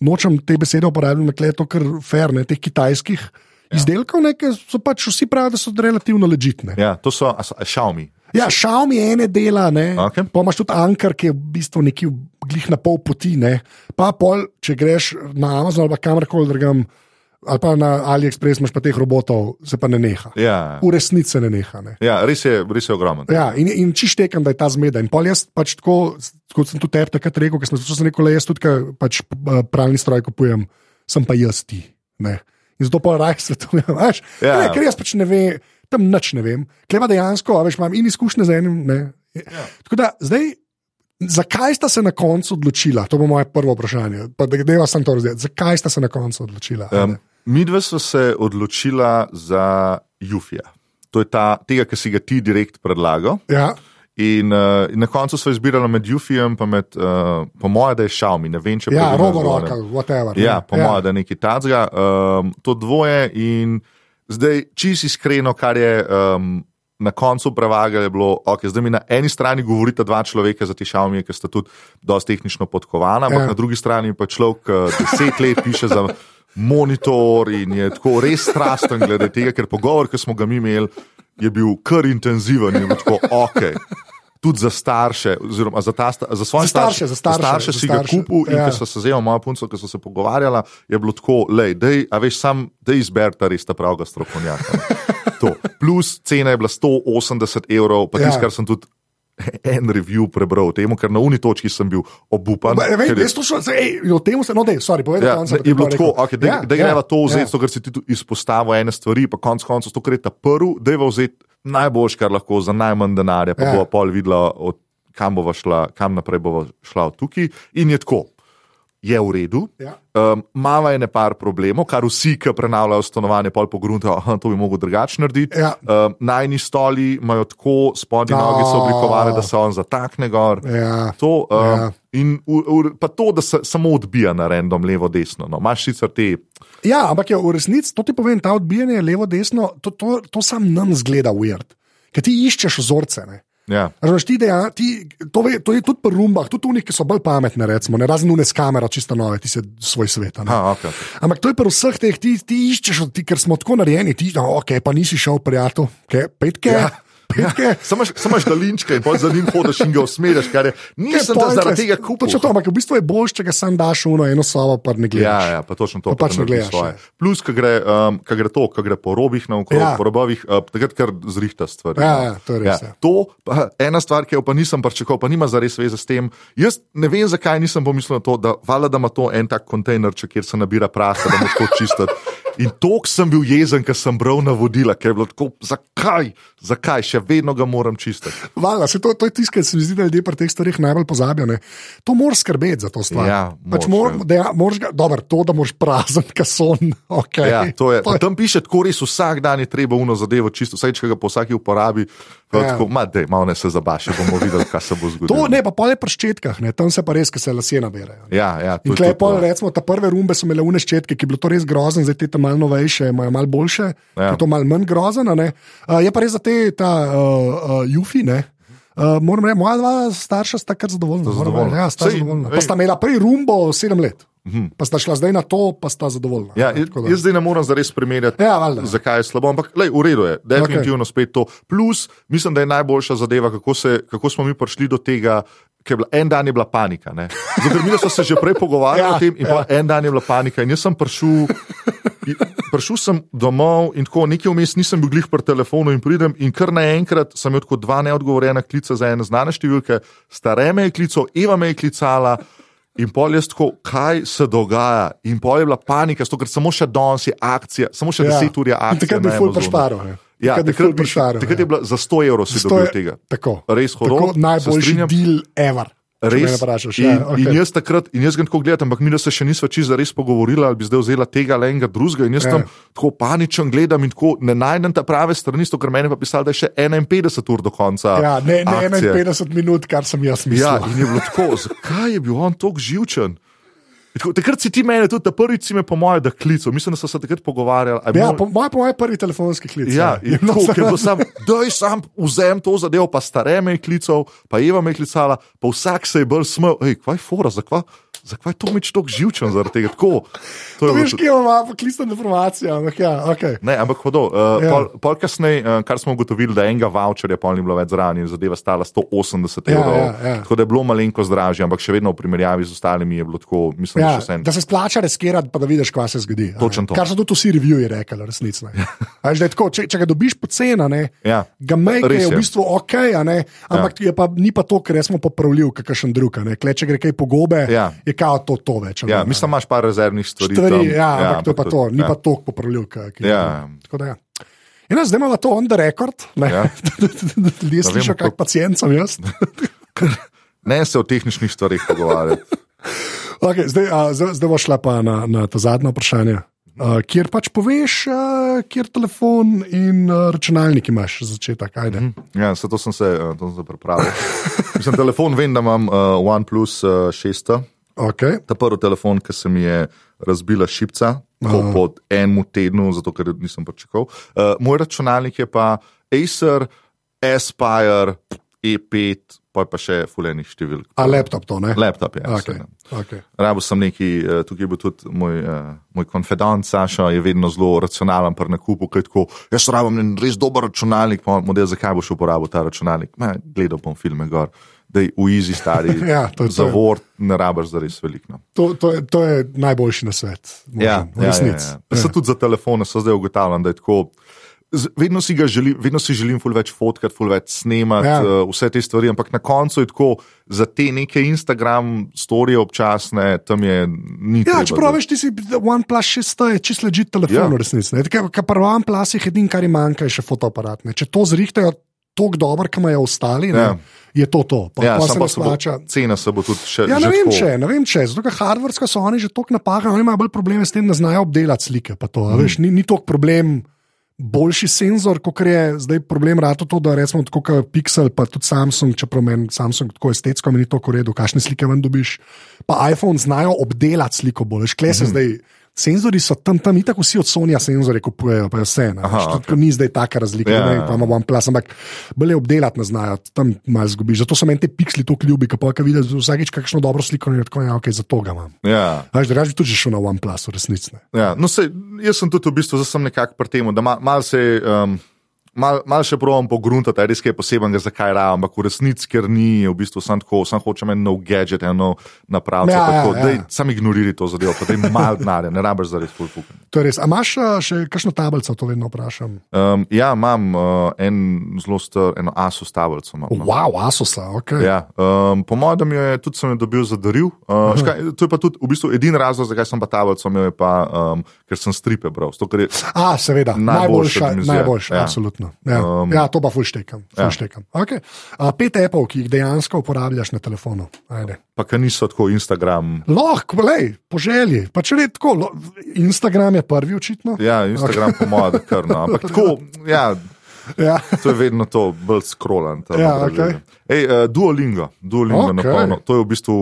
nočem te besede uporabljati, ker je to kar fair, ne, teh kitajskih ja. izdelkov, ne, ki so pač vsi pravijo, da so relativno ležitne. Ja, to so a, so- a Xiaomi. Ja, Xiaomi ene dela, ne. Okej. Pa imaš tudi Ankar, ki je v bistvu neki glih na pol poti, ne. Pa pol, če greš na Amazon ali kamorkoli drugam, ali pa na AliExpress, imaš pa teh robotov, se pa ne neha. Ja. V resnici se ne neha. Ne. Ja, res je, res je ogromen. Ja, in, in čištekam, da je ta zmeda. In pol jaz pač tako, kot sem tudi tebi takrat rekel, ker sem se rekel, le jaz tudi, pač eh, pravni stroj kupujem, sem pa jaz ti. Ne. In zato pa raj svetujem. veš. Ja. Ne, ker jaz pač ne vem, tam nič ne vem. Kleva dejansko, a veš, imam in izkušnje z enim. Ne. Ja. Tako da zdaj. Zakaj sta se na koncu odločila? To bo moje prvo vprašanje. Pa da deva sem to razumel. Zakaj sta se na koncu odločila? Um, Midva so se odločila za Jufija. To je ta, tega, ki si ga ti direkt predlagal. ja, In, uh, in na koncu smo izbirali med Jufijem, pa med, uh, po mojem, da je Xiaomi. Ne vem, če ja pravilno robo izgovarjam. roka, whatever. Ja, ne. po ja. mojem, da je nekaj tacga. Um, to dvoje in zdaj, čist iskreno, kar je um, na koncu prevagalo, je bilo, okay, zdaj mi na eni strani govorita dva človeka za te Xiaomi, ki sta tudi dosti tehnično podkovana, ampak Ja. na drugi strani pa človek, ki deset let piše za monitor in je tako res strasten glede tega, ker pogovor, ki smo ga mi imeli, je bil kar intenziven in tako ok. Tudi za starše, oziroma za, ta, za svoje Za starše, za starše, za starše za si ga starše, kupil in ja. ja. ko so se zelo moja punca, ki so se pogovarjala, je bilo tako, lej, dej, a veš, sam, da izberta res ta pravega strokovnjaka. To. Plus cena je bila 180 evrov, pa Ja. ja. tisto, kar sem tudi en review prebral o tem, ker na uni točki sem bil obupan. Ba, Vem, ker je- jaz to šlo, ej, o tem se, no, dej, sorry, povedal Ja, konca, ti je bilo tako, okay, da, Ja, ja, greva to vzeti, ja. ja. ker si ti izpostavil ene stvari, pa konec koncev to, kar je ta prvi, da je vzeti najboljš, kar lahko za najmanj denarja, pa Ja. bo pol videla, od, kam, bova šla, kam naprej bova šla od tukaj. In je tako, je v redu. Ja. Um, Mama je nekaj problemov, kar vsi, ki prenavljajo stanovanje, pol pogruntajo, da to bi mogel drugače narediti. Ja. Um, najni stoli imajo tako, spodnje No. noge so oblikovane, da se on zatakne gor. Ja. To, um, Ja. Ja. In v, v, pa to, da se samo odbija na random, levo, desno. No. Imaš sicer te. Ja, ampak je v resnici, to ti povem, ta odbijanje levo-desno, to, to, to sam nam zgleda weird. Ker ti iščeš vzorce. Ne? Ja. Razumeš, ti deja, ti, to, ve, to je tudi pri rumbah, tudi unih, ki so bolj pametne, recimo, ne razen une s kamero, čisto nove, ti se svoj svet. Ha, okay. Ampak to je pri vseh teh, ti, ti iščeš, ti, ker smo tako narejeni, ti, no, ok, pa nisi šel, prijatelj, okay, petke. Ja. Petke. Samo imaš dalinčke in za njim hodiš in ga usmerjaš, kar je. Nisem te zaradi tega kupil. Točno to, ampak v bistvu je bolj, če ga sam daš v eno- sobo, pa ne gledaš. Ja, ja, pa točno to, Pa pač ne gledaš, svoje. ja. Plus, ko gre, um, ko gre to, ko gre po robih na okrog, Ja. ja. po robovih, uh, takrat kar zrihta stvar. Ja, ja, to je res, ja. To, pa, ena stvar, ki jo pa nisem pričakoval, pa nima zares veze s tem. Jaz ne vem, zakaj nisem pomislil na to, da vala, da ima to en tak kontejnerček, kjer se nabira praha, da moš to čistiti. In tok sem bil jezen, ker sem bral navodila, ker je bilo tako, zakaj, zakaj, še vedno ga moram čistiti. Vala, se to, to je tisto, kar se mi zdi, da ljudje pri teh stvareh najbolj pozabijo. Ne. To moraš skrbeti za to stvar. Ja, pač mor, ja, moraš ga, dober, to, da moraš prazen kason. Okay. Ja, to je, to pa tam piše, tako res vsak dan je treba uno zadevo čisto, vsaj če ga po vsaki uporabi. Ja. Tako, ma, dej, malo ne se zabaši, bomo videli, kaj se bo zgodilo. To ne, pa pole pri ščetkah, ne, tam se pa res, ki se lasje naberajo. Ja, ja, to In je pol, to. recimo, ta prve rumbe so imele une ščetke, ki je bilo to res grozno, zdaj te tam malo novejše, imajo malo boljše. Ja. je to malo manj grozno. Uh, je pa res za te, ta uh, uh, jufi, ne. Uh, moram reči, moja dva starša sta kar zadovoljna. moram zadovoljna. Ja, sta Sej, zadovoljna. Pa sta imela prej rumbo sedem let, pa sta šla zdaj na to, pa sta zadovoljna. Ja, da- jaz zdaj ne morem zares primerjati, Ja, valjda. zakaj je slabo, ampak lej, v redu je, definitivno okay. spet to. Plus, mislim, da je najboljša zadeva, kako, se, kako smo mi prišli do tega. Bila- En dan je bila panika. Zato, mi smo se že prej pogovarjali Ja, ja, o tem, in ja. en dan je bila panika. In jaz sem prišel, in- prišel sem domov in tako nekaj vmes nisem bil glih pri telefonu in pridem. In kar naenkrat sem imel tako dva neodgovorjena klica za ene znane številke, stare me je klical, Eva me je klicala. In pol je tako, kaj se dogaja, in pol je bila panika, zato, ker samo še danes je akcija, samo še 10 ur je In akcija. takrat bi ful pašparo. Ja, takrat bi bi, pašparo. takrat je bila za 100 evrov si dobil tega. Tako. Res hodil. Najboljši deal ever. Res, vprašaš, in, ja, okay. in jaz takrat, in jaz grem tako gledati, ampak mi se še nisva čisto res pogovorila, ali bi zdaj vzela tega ali enega drugega. In jaz Ja. tam tako paničen gledam in tako ne najdem ta prave strani, zato ker meni pa pisalo, da je še 51 ur do konca. Ja, ne, ne akcije. 51 minut, kar sem jaz mislil. Ja, in je bilo tako, zakaj je bil on tako živčen? Tako, takrat si ti meni, tudi ta prvič si me, po mojem, da klical. Mislim, da so se takrat pogovarjali. je Ja, bil- po, moj, po moj prvi telefonski klic. Ja, je in bilo tako, ker samo- bo sam, sam vzem to zadevo, pa stare me je klical, pa Eva me je klicala, pa vsak se je bolj smel, hej, kvaj fora, zakaj, zakaj je to meč tako živčen zaradi tega? Tako, to je bilo kje ima poklicna informacija. Ampak ja, okay. Ne, ampak hodo, uh, Ja. ja. pol, pol kasneje, uh, kar smo ugotovili, da enega voucherja pol ni bilo več zraven in zadeva stala 180 Ja, evrov. ja, ja. Tako da je bilo malenkost dražje, ampak še vedno v primerjavi z ostalimi je bilo tako, mislim, ja, sen. da se splača riskirati, pa da vidiš, kaj se zgodi. Kar so tudi vsi reviji rekli, resnično. Če, če ga dobiš pocena, ne, Ja, ga res je v bistvu ok, ne, ampak ja. pa, ni pa to, ker smo popravljiv, kakšen drug. Kle, če gre kaj pogobe, Ja. je kao to, to več. Ja, ne, a ne. mislim, imaš par rezervnih stvari. stvari, tam. ja, ampak to je pa to, ni ja. pa toliko popravljiv. ki- Ja. Tako da ja. In zdaj imamo to on the record. Ne, Ja. Ljudje slišijo, vemo, kak pacient sem jaz. Ne se o tehničnih stvarih pogovarjati. Okay, zdaj, a, zdaj, bo šla pa na, na to zadnje vprašanje. Uh, kjer pač poveš, uh, kjer telefon in uh, računalnik imaš za začetek. Ajde. Mm. Ja, zato sem se, eh, to sem se pripravil. Mislim, telefon vem, da imam uh, OnePlus uh, 600. Okay. Ta prvi telefon, ki se mi je razbila šipca, po, po enem tednu, zato ker nisem pričakoval. Uh, moj računalnik je pa Acer, Aspire, E5, pa je pa še fulejnih številk. A laptop to, ne? Laptop je. Okay. seveda. Okay. Rabo sem neki, eh, tukaj je bil tudi moj, uh, moj konfidant, Saša, je vedno zelo racionalen pri nakupu. kaj Tako, jaz rabim en res dober računalnik, pa model, zakaj boš uporabil ta računalnik. Ma, gledal bom filme gor, da je v Easy stari. Ja, to je to. za Word ne rabiš za res veliko. No. To, to, je, to je najboljši na svet. Ja, ja, ja, ja. ja. Tudi za telefone, so zdaj ugotavljam, da je tako. Vedno si, ga želim, vedno si želim ful več fotkati, ful več snemati, Ja. uh, vse te stvari, ampak na koncu je tako, za te neke Instagram storije občasne, tam je ni. Ja, da- veš, ti si OnePlus 600, je čisto ležit telefon, ja. Resnici. Kar pri OnePlusih edin, kar jim manjka, je še fotoaparat. Ne. Če to zrihtajajo tako dobro, kot imajo ostali, ne, Ja. je to to. Pa, Ja, pa se pa se bo, splača. cena se bo tudi še. Ja, ne vem, tako- če, ne vem če, zato ker hardverska so oni že tako napahani, oni imajo bolj probleme s tem, da znajo obdelati slike. To, mm. veš, ni, ni toliko problem. Boljši senzor, kot je zdaj problem, rado to, da recimo tako kot Pixel, pa tudi Samsung, čeprav meni Samsung tako estetsko meni to koredo, kakšne slike ven dobiš. Pa iPhone znajo obdelati sliko bolj, veš, kle se mm -hmm. zdaj. Senzori so tam, tam itak vsi od Sonja senzore kupujejo, pa je vse. Aha, okej. ko Ni zdaj taka razlika, Ja, ja, ne ja. pa ima OnePlus, ampak bolje obdelati ne znajo, tam malo zgubiš. Zato so meni te piksli tako ljubi, ki pa vidiš vsakeč kakšno dobro sliko in tako, ja, ok, zato ga imam. Ja, Veš, da bi tudi šel na OnePlus, ne. ja. No, sej, jaz sem tudi v bistvu zdaj sem nekako pri tem, da mal, mal se. Um, Mal, mal še provam pogruntati, je res kaj posebnega, zakaj rabim, ampak v resnici, ker ni, je v bistvu sam tako, sam hočem en nov gadget, eno napravo. Ja, Ja, ja, ja. ja. Sam ignoriraj to zadevo, pa da jim malo denarja, ne rabiš za res full fuck. To je res. A imaš še kakšno tablico, to vedno vprašam? Um, ja, imam uh, en zelo star, eno Asus tablico. Imam, no. Wow, Asusa, ok. Ja, um, po mojem, da mi je tudi sem jo dobil za daril. Uh, škaj, to je pa tudi v bistvu edini razlog, zakaj sem pa tablico imel, je pa, um, ker sem stripe bral. Ker je, A, seveda, Najboljša najboljša, najboljša ja. absolutno. Ja, um, ja, to pa fulštekam. ja. fulštekam. Okay. A, pet apov, ki jih dejansko uporabljaš na telefonu. Ajde. pa ker niso tako Instagram. Lahko, lej, po želji. Pa če je tako, lo, Instagram je prvi, očitno. Ja, Instagram po mojem, da kar no. Ampak tako, ja, Ja. to je vedno to, bolj skrolan. Ja, okej. Ej, uh, Duolingo, Duolingo okay. napolno. To je v bistvu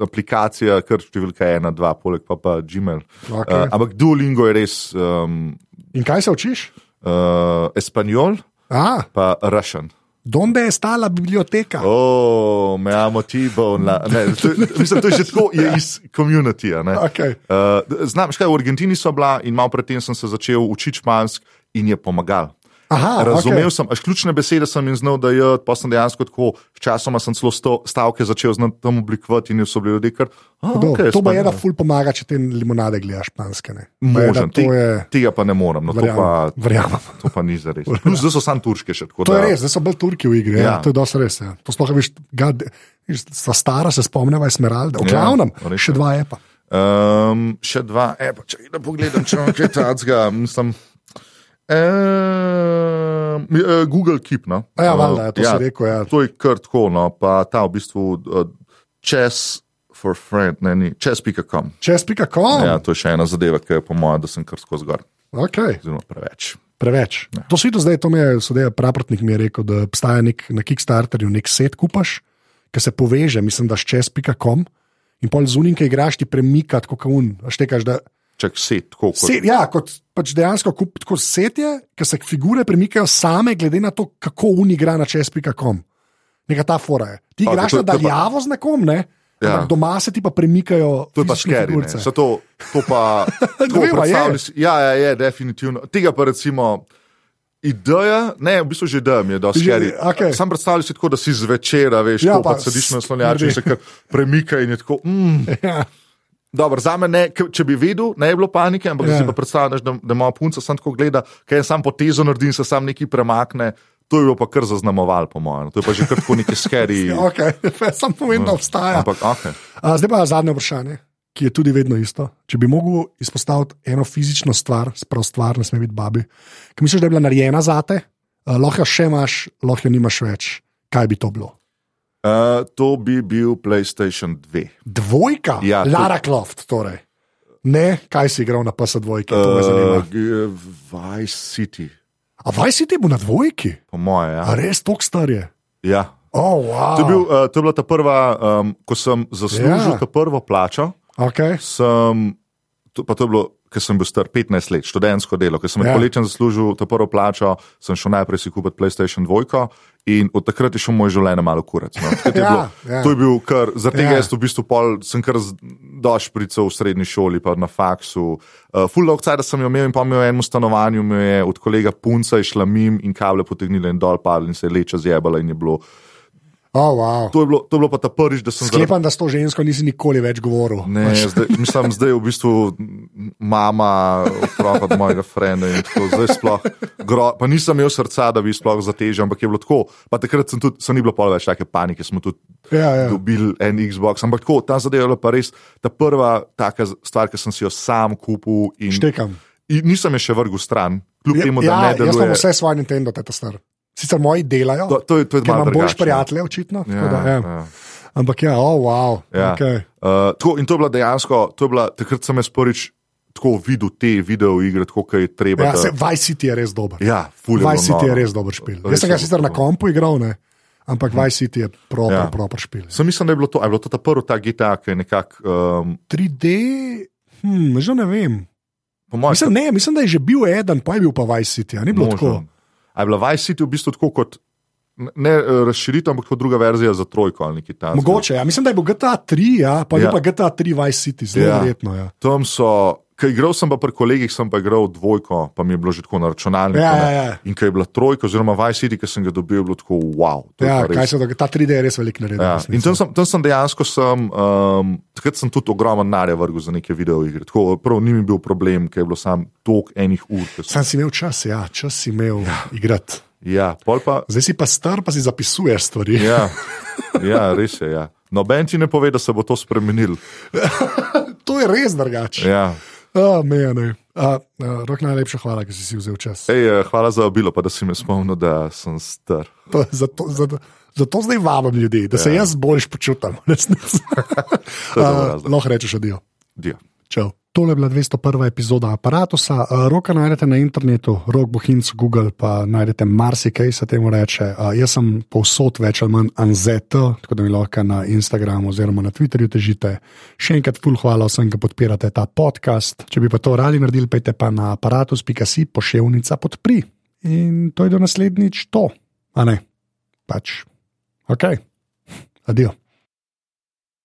aplikacija, kar številka ena, dva, poleg pa pa Gmail. Okej. Uh, ampak Duolingo je res um, In kaj se učiš? Uh, espanjol, A, pa Russian. donde je stala biblioteka? O, me amo ti, to, mislim, to je že tako, je iz komunitija. Okay. Uh, znam, škaj, v Argentini so bila in malo predtem sem se začel učiti špansk in je pomagal. Aha, Razumel okej. sem, až ključne besede sem jim znal, da je, pa sem dejansko tako, sčasoma sem celo sto, stavke začel znati tam oblikovati in so bili ljudje kar. "A, Do, okej, to pa je, da spada." ful pomaga, če te limonade gledaš španske. To te, je, tega pa ne morem, no, to, verjamem, pa, verjamem. to pa ni za res. Plus, zdaj so sam turške še tako. To da, je res, zdaj so bolj Turki v igri. Ja. Ja, Ja. to je dosti res. Ja. To sploh veš, gad, sta stara, se spomneva Esmeralda. V Ja, glavnem, res še dva je pa. Um, še dva, e, pa, če da pogledam, če imam kaj takega. Mislim, um, Google Keep. No. A Ja, valjda, ja, to si rekel. Ja. To je kar tako, no, pa ta v bistvu čez for friend, ne, ni, čez.com. Čez.com. Ja, to je še ena zadeva, ki je po mojem, da sem kar skozi gor, Okay. zelo preveč. Preveč. Ja. To si videl zdaj, to mi je sodeja praprotnik mi je rekel, da obstaja nek, na Kickstarterju nek set kupaš, ki se poveže, mislim, da s čez.com in pol z unim, ki igraš, ti premika, kot un. a Štekaš, da Čak set, tako kot Set, ja, kot pač dejansko kup, tako setje, ki se figure premikajo same, glede na to, kako un igra na čez.com. Neka ta fora je. Ti Ok, igraš na je pa- daljavo z nekom, ne? Ja. Doma se ti pa premikajo. To je pa figurice. To, to pa tako vem, a je. si- Ja, ja, je, definitivno. Tega pa recimo. Ideja, ne, v bistvu že ideja mi je dosti Že- skeri. okej. Sam predstavljaj si tako, da si zvečer, veš, Ja, pa, pa pa sediš na slonjaču in se kar premika in je tako. Mm. Ja. Dobro, za me, ne, če bi vedel, ne bi bilo panike, ampak Ja. ja. si pa predstavljaš, da, da ima punca sam tako gleda, kaj je sam potezo naredi in se sam nekaj premakne. To je bilo pa kar zaznamoval, po mojem. To je pa že kar tako neki skeri. Okay. Sam povem, da obstaja. Ampak, okay. A, zdaj pa zadnje vprašanje, ki je tudi vedno isto. Če bi mogel izpostaviti eno fizično stvar, sprav stvar, ne sme biti babi, ki misliš, da je bila narejena za te, lahko jo še imaš, lahko jo nimaš več. Kaj bi to bilo? Uh, to bi bil PlayStation 2. Dvojka, Ja, to- Lara Croft, torej. Ne, kaj si igral na PS2, to me zanima. Uh, Vice City, A si ti bil na dvojki? po moje. A Ja. res tok star je? Ja. Oh, wow. To, je bil, uh, to je bila ta prva, um, ko sem zaslužil Ja. ja. ta prvo plačo. Okay. Sem, to, pa to je bilo, ker sem bil star 15 let, študentsko delo. Ker sem med Ja. ja. poletjem zaslužil ta prvo plačo, sem šel najprej si kupiti PlayStation 2 in od takrat je šel moj življenje malo kurac. No. Takrat je Ja, bilo, ja. To je bil kar, zaradi tega Ja. jaz v bistvu pol, sem kar došprical v srednji šoli, pa na faksu. Uh, full cajt sem jo imel in pa mi v enem stanovanju me je od kolega punca išla mim in kable potegnila in dol padla in se je leča zjebala in je bilo. Oh, wow. To je bilo, to je bilo pa ta prvič, da sem zaradi Sklepam, da s to žensko nisi nikoli več govoril. Ne, zdaj, mislim, zdaj je v bistvu mama, otrok od mojega frenda in tako. Zdaj sploh, gro, pa nisem imel srca, da bi sploh zatežil, ampak je bilo tako. Pa takrat sem tudi, so ni bilo pol več take panike, smo tudi Ja, ja. dobili en Xbox. Ampak tako, ta zadeva je bila pa res ta prva taka stvar, ki sem si jo sam kupil in, Štekam. in nisem je še vrgel stran, kljub temu, da ja, ne jaz imam deluje. vse svoje Nintendo, teta star. Sicer moji delajo, To, to je, to je ker imam no. prijatelje, očitno. Ja, Da, ja. ja. Ampak ja, oh, wow. Ja. Okay. Uh, tako, in to je bila dejansko, to je bila, takrat sem jaz prvič tako videl te video igre, tako kot je treba. Ja, se, Vice City je res dober. Ja, Vice bilo City je res dober špil. Res Jaz sem ga sicer na kompu igral, ne? ampak Vice City je proper, ja. Proper špil. Sem mislim, da je bilo to, je bilo to ta prvi ta GTA, ki je nekako, um, 3D, hm, že ne vem. mojem, Mislim, ne, mislim, da je že bil eden, pa je bil pa Vice City, ni bilo tako. A je bila Vice City v bistvu tako kot ne eh, razširitev, ampak kot druga verzija za trojko ali nekaj takega. Mogoče, ja. mislim, da je bil GTA 3, ja, pa je Ja. pa GTA 3 Vice City, zelo Ja. verjetno. Ja. Tam so, kaj igral sem pa pri kolegih, sem pa igral dvojko, pa mi je bilo že tako na računalniku. Ja, ja, ja. In ko je bila trojka, oziroma Vice City, ki sem ga dobil, je bilo tako wow. Ja, res se ta 3D je res velik naredil. Ja. In tam sem, tam sem dejansko, sem, um, takrat sem tudi ogromno narja vrgel za neke videoigre. Tako, prav ni mi bil problem, ker je bilo sam tok enih ur. sem- Sam si imel čas, ja, čas si imel ja. igrati. Ja, pa. Zdaj si pa star, pa si zapisuješ stvari. Ja, ja res je. Ja. Noben ti ne pove, da se bo to spremenil. To je res drugače. Ja. Oh, ne. Uh, uh, Rok, najlepša hvala, ker si si vzel čas. Ej, eh, hvala za obilo, pa da si me spomnil, da sem star. Pa Zato, zato, zato zdaj vabim ljudi, da se ja. jaz boljš počutim. Lahko rečeš adijo. Dio. Čau. Tole je bila 201. epizoda aparata. Roka najdete na internetu, rok bohinc, Google, pa najdete marsikaj, se temu reče. A, jaz sem povsod več ali manj anzeto, tako da mi lahko na Instagramu oziroma na Twitterju težite. Še enkrat, ful hvala vsem, ki podpirate ta podcast. Če bi pa to radi naredili, pejte pa na aparatus.si poševnica podpri. In to je do naslednjič to, a ne? Pač. Ok, adijo.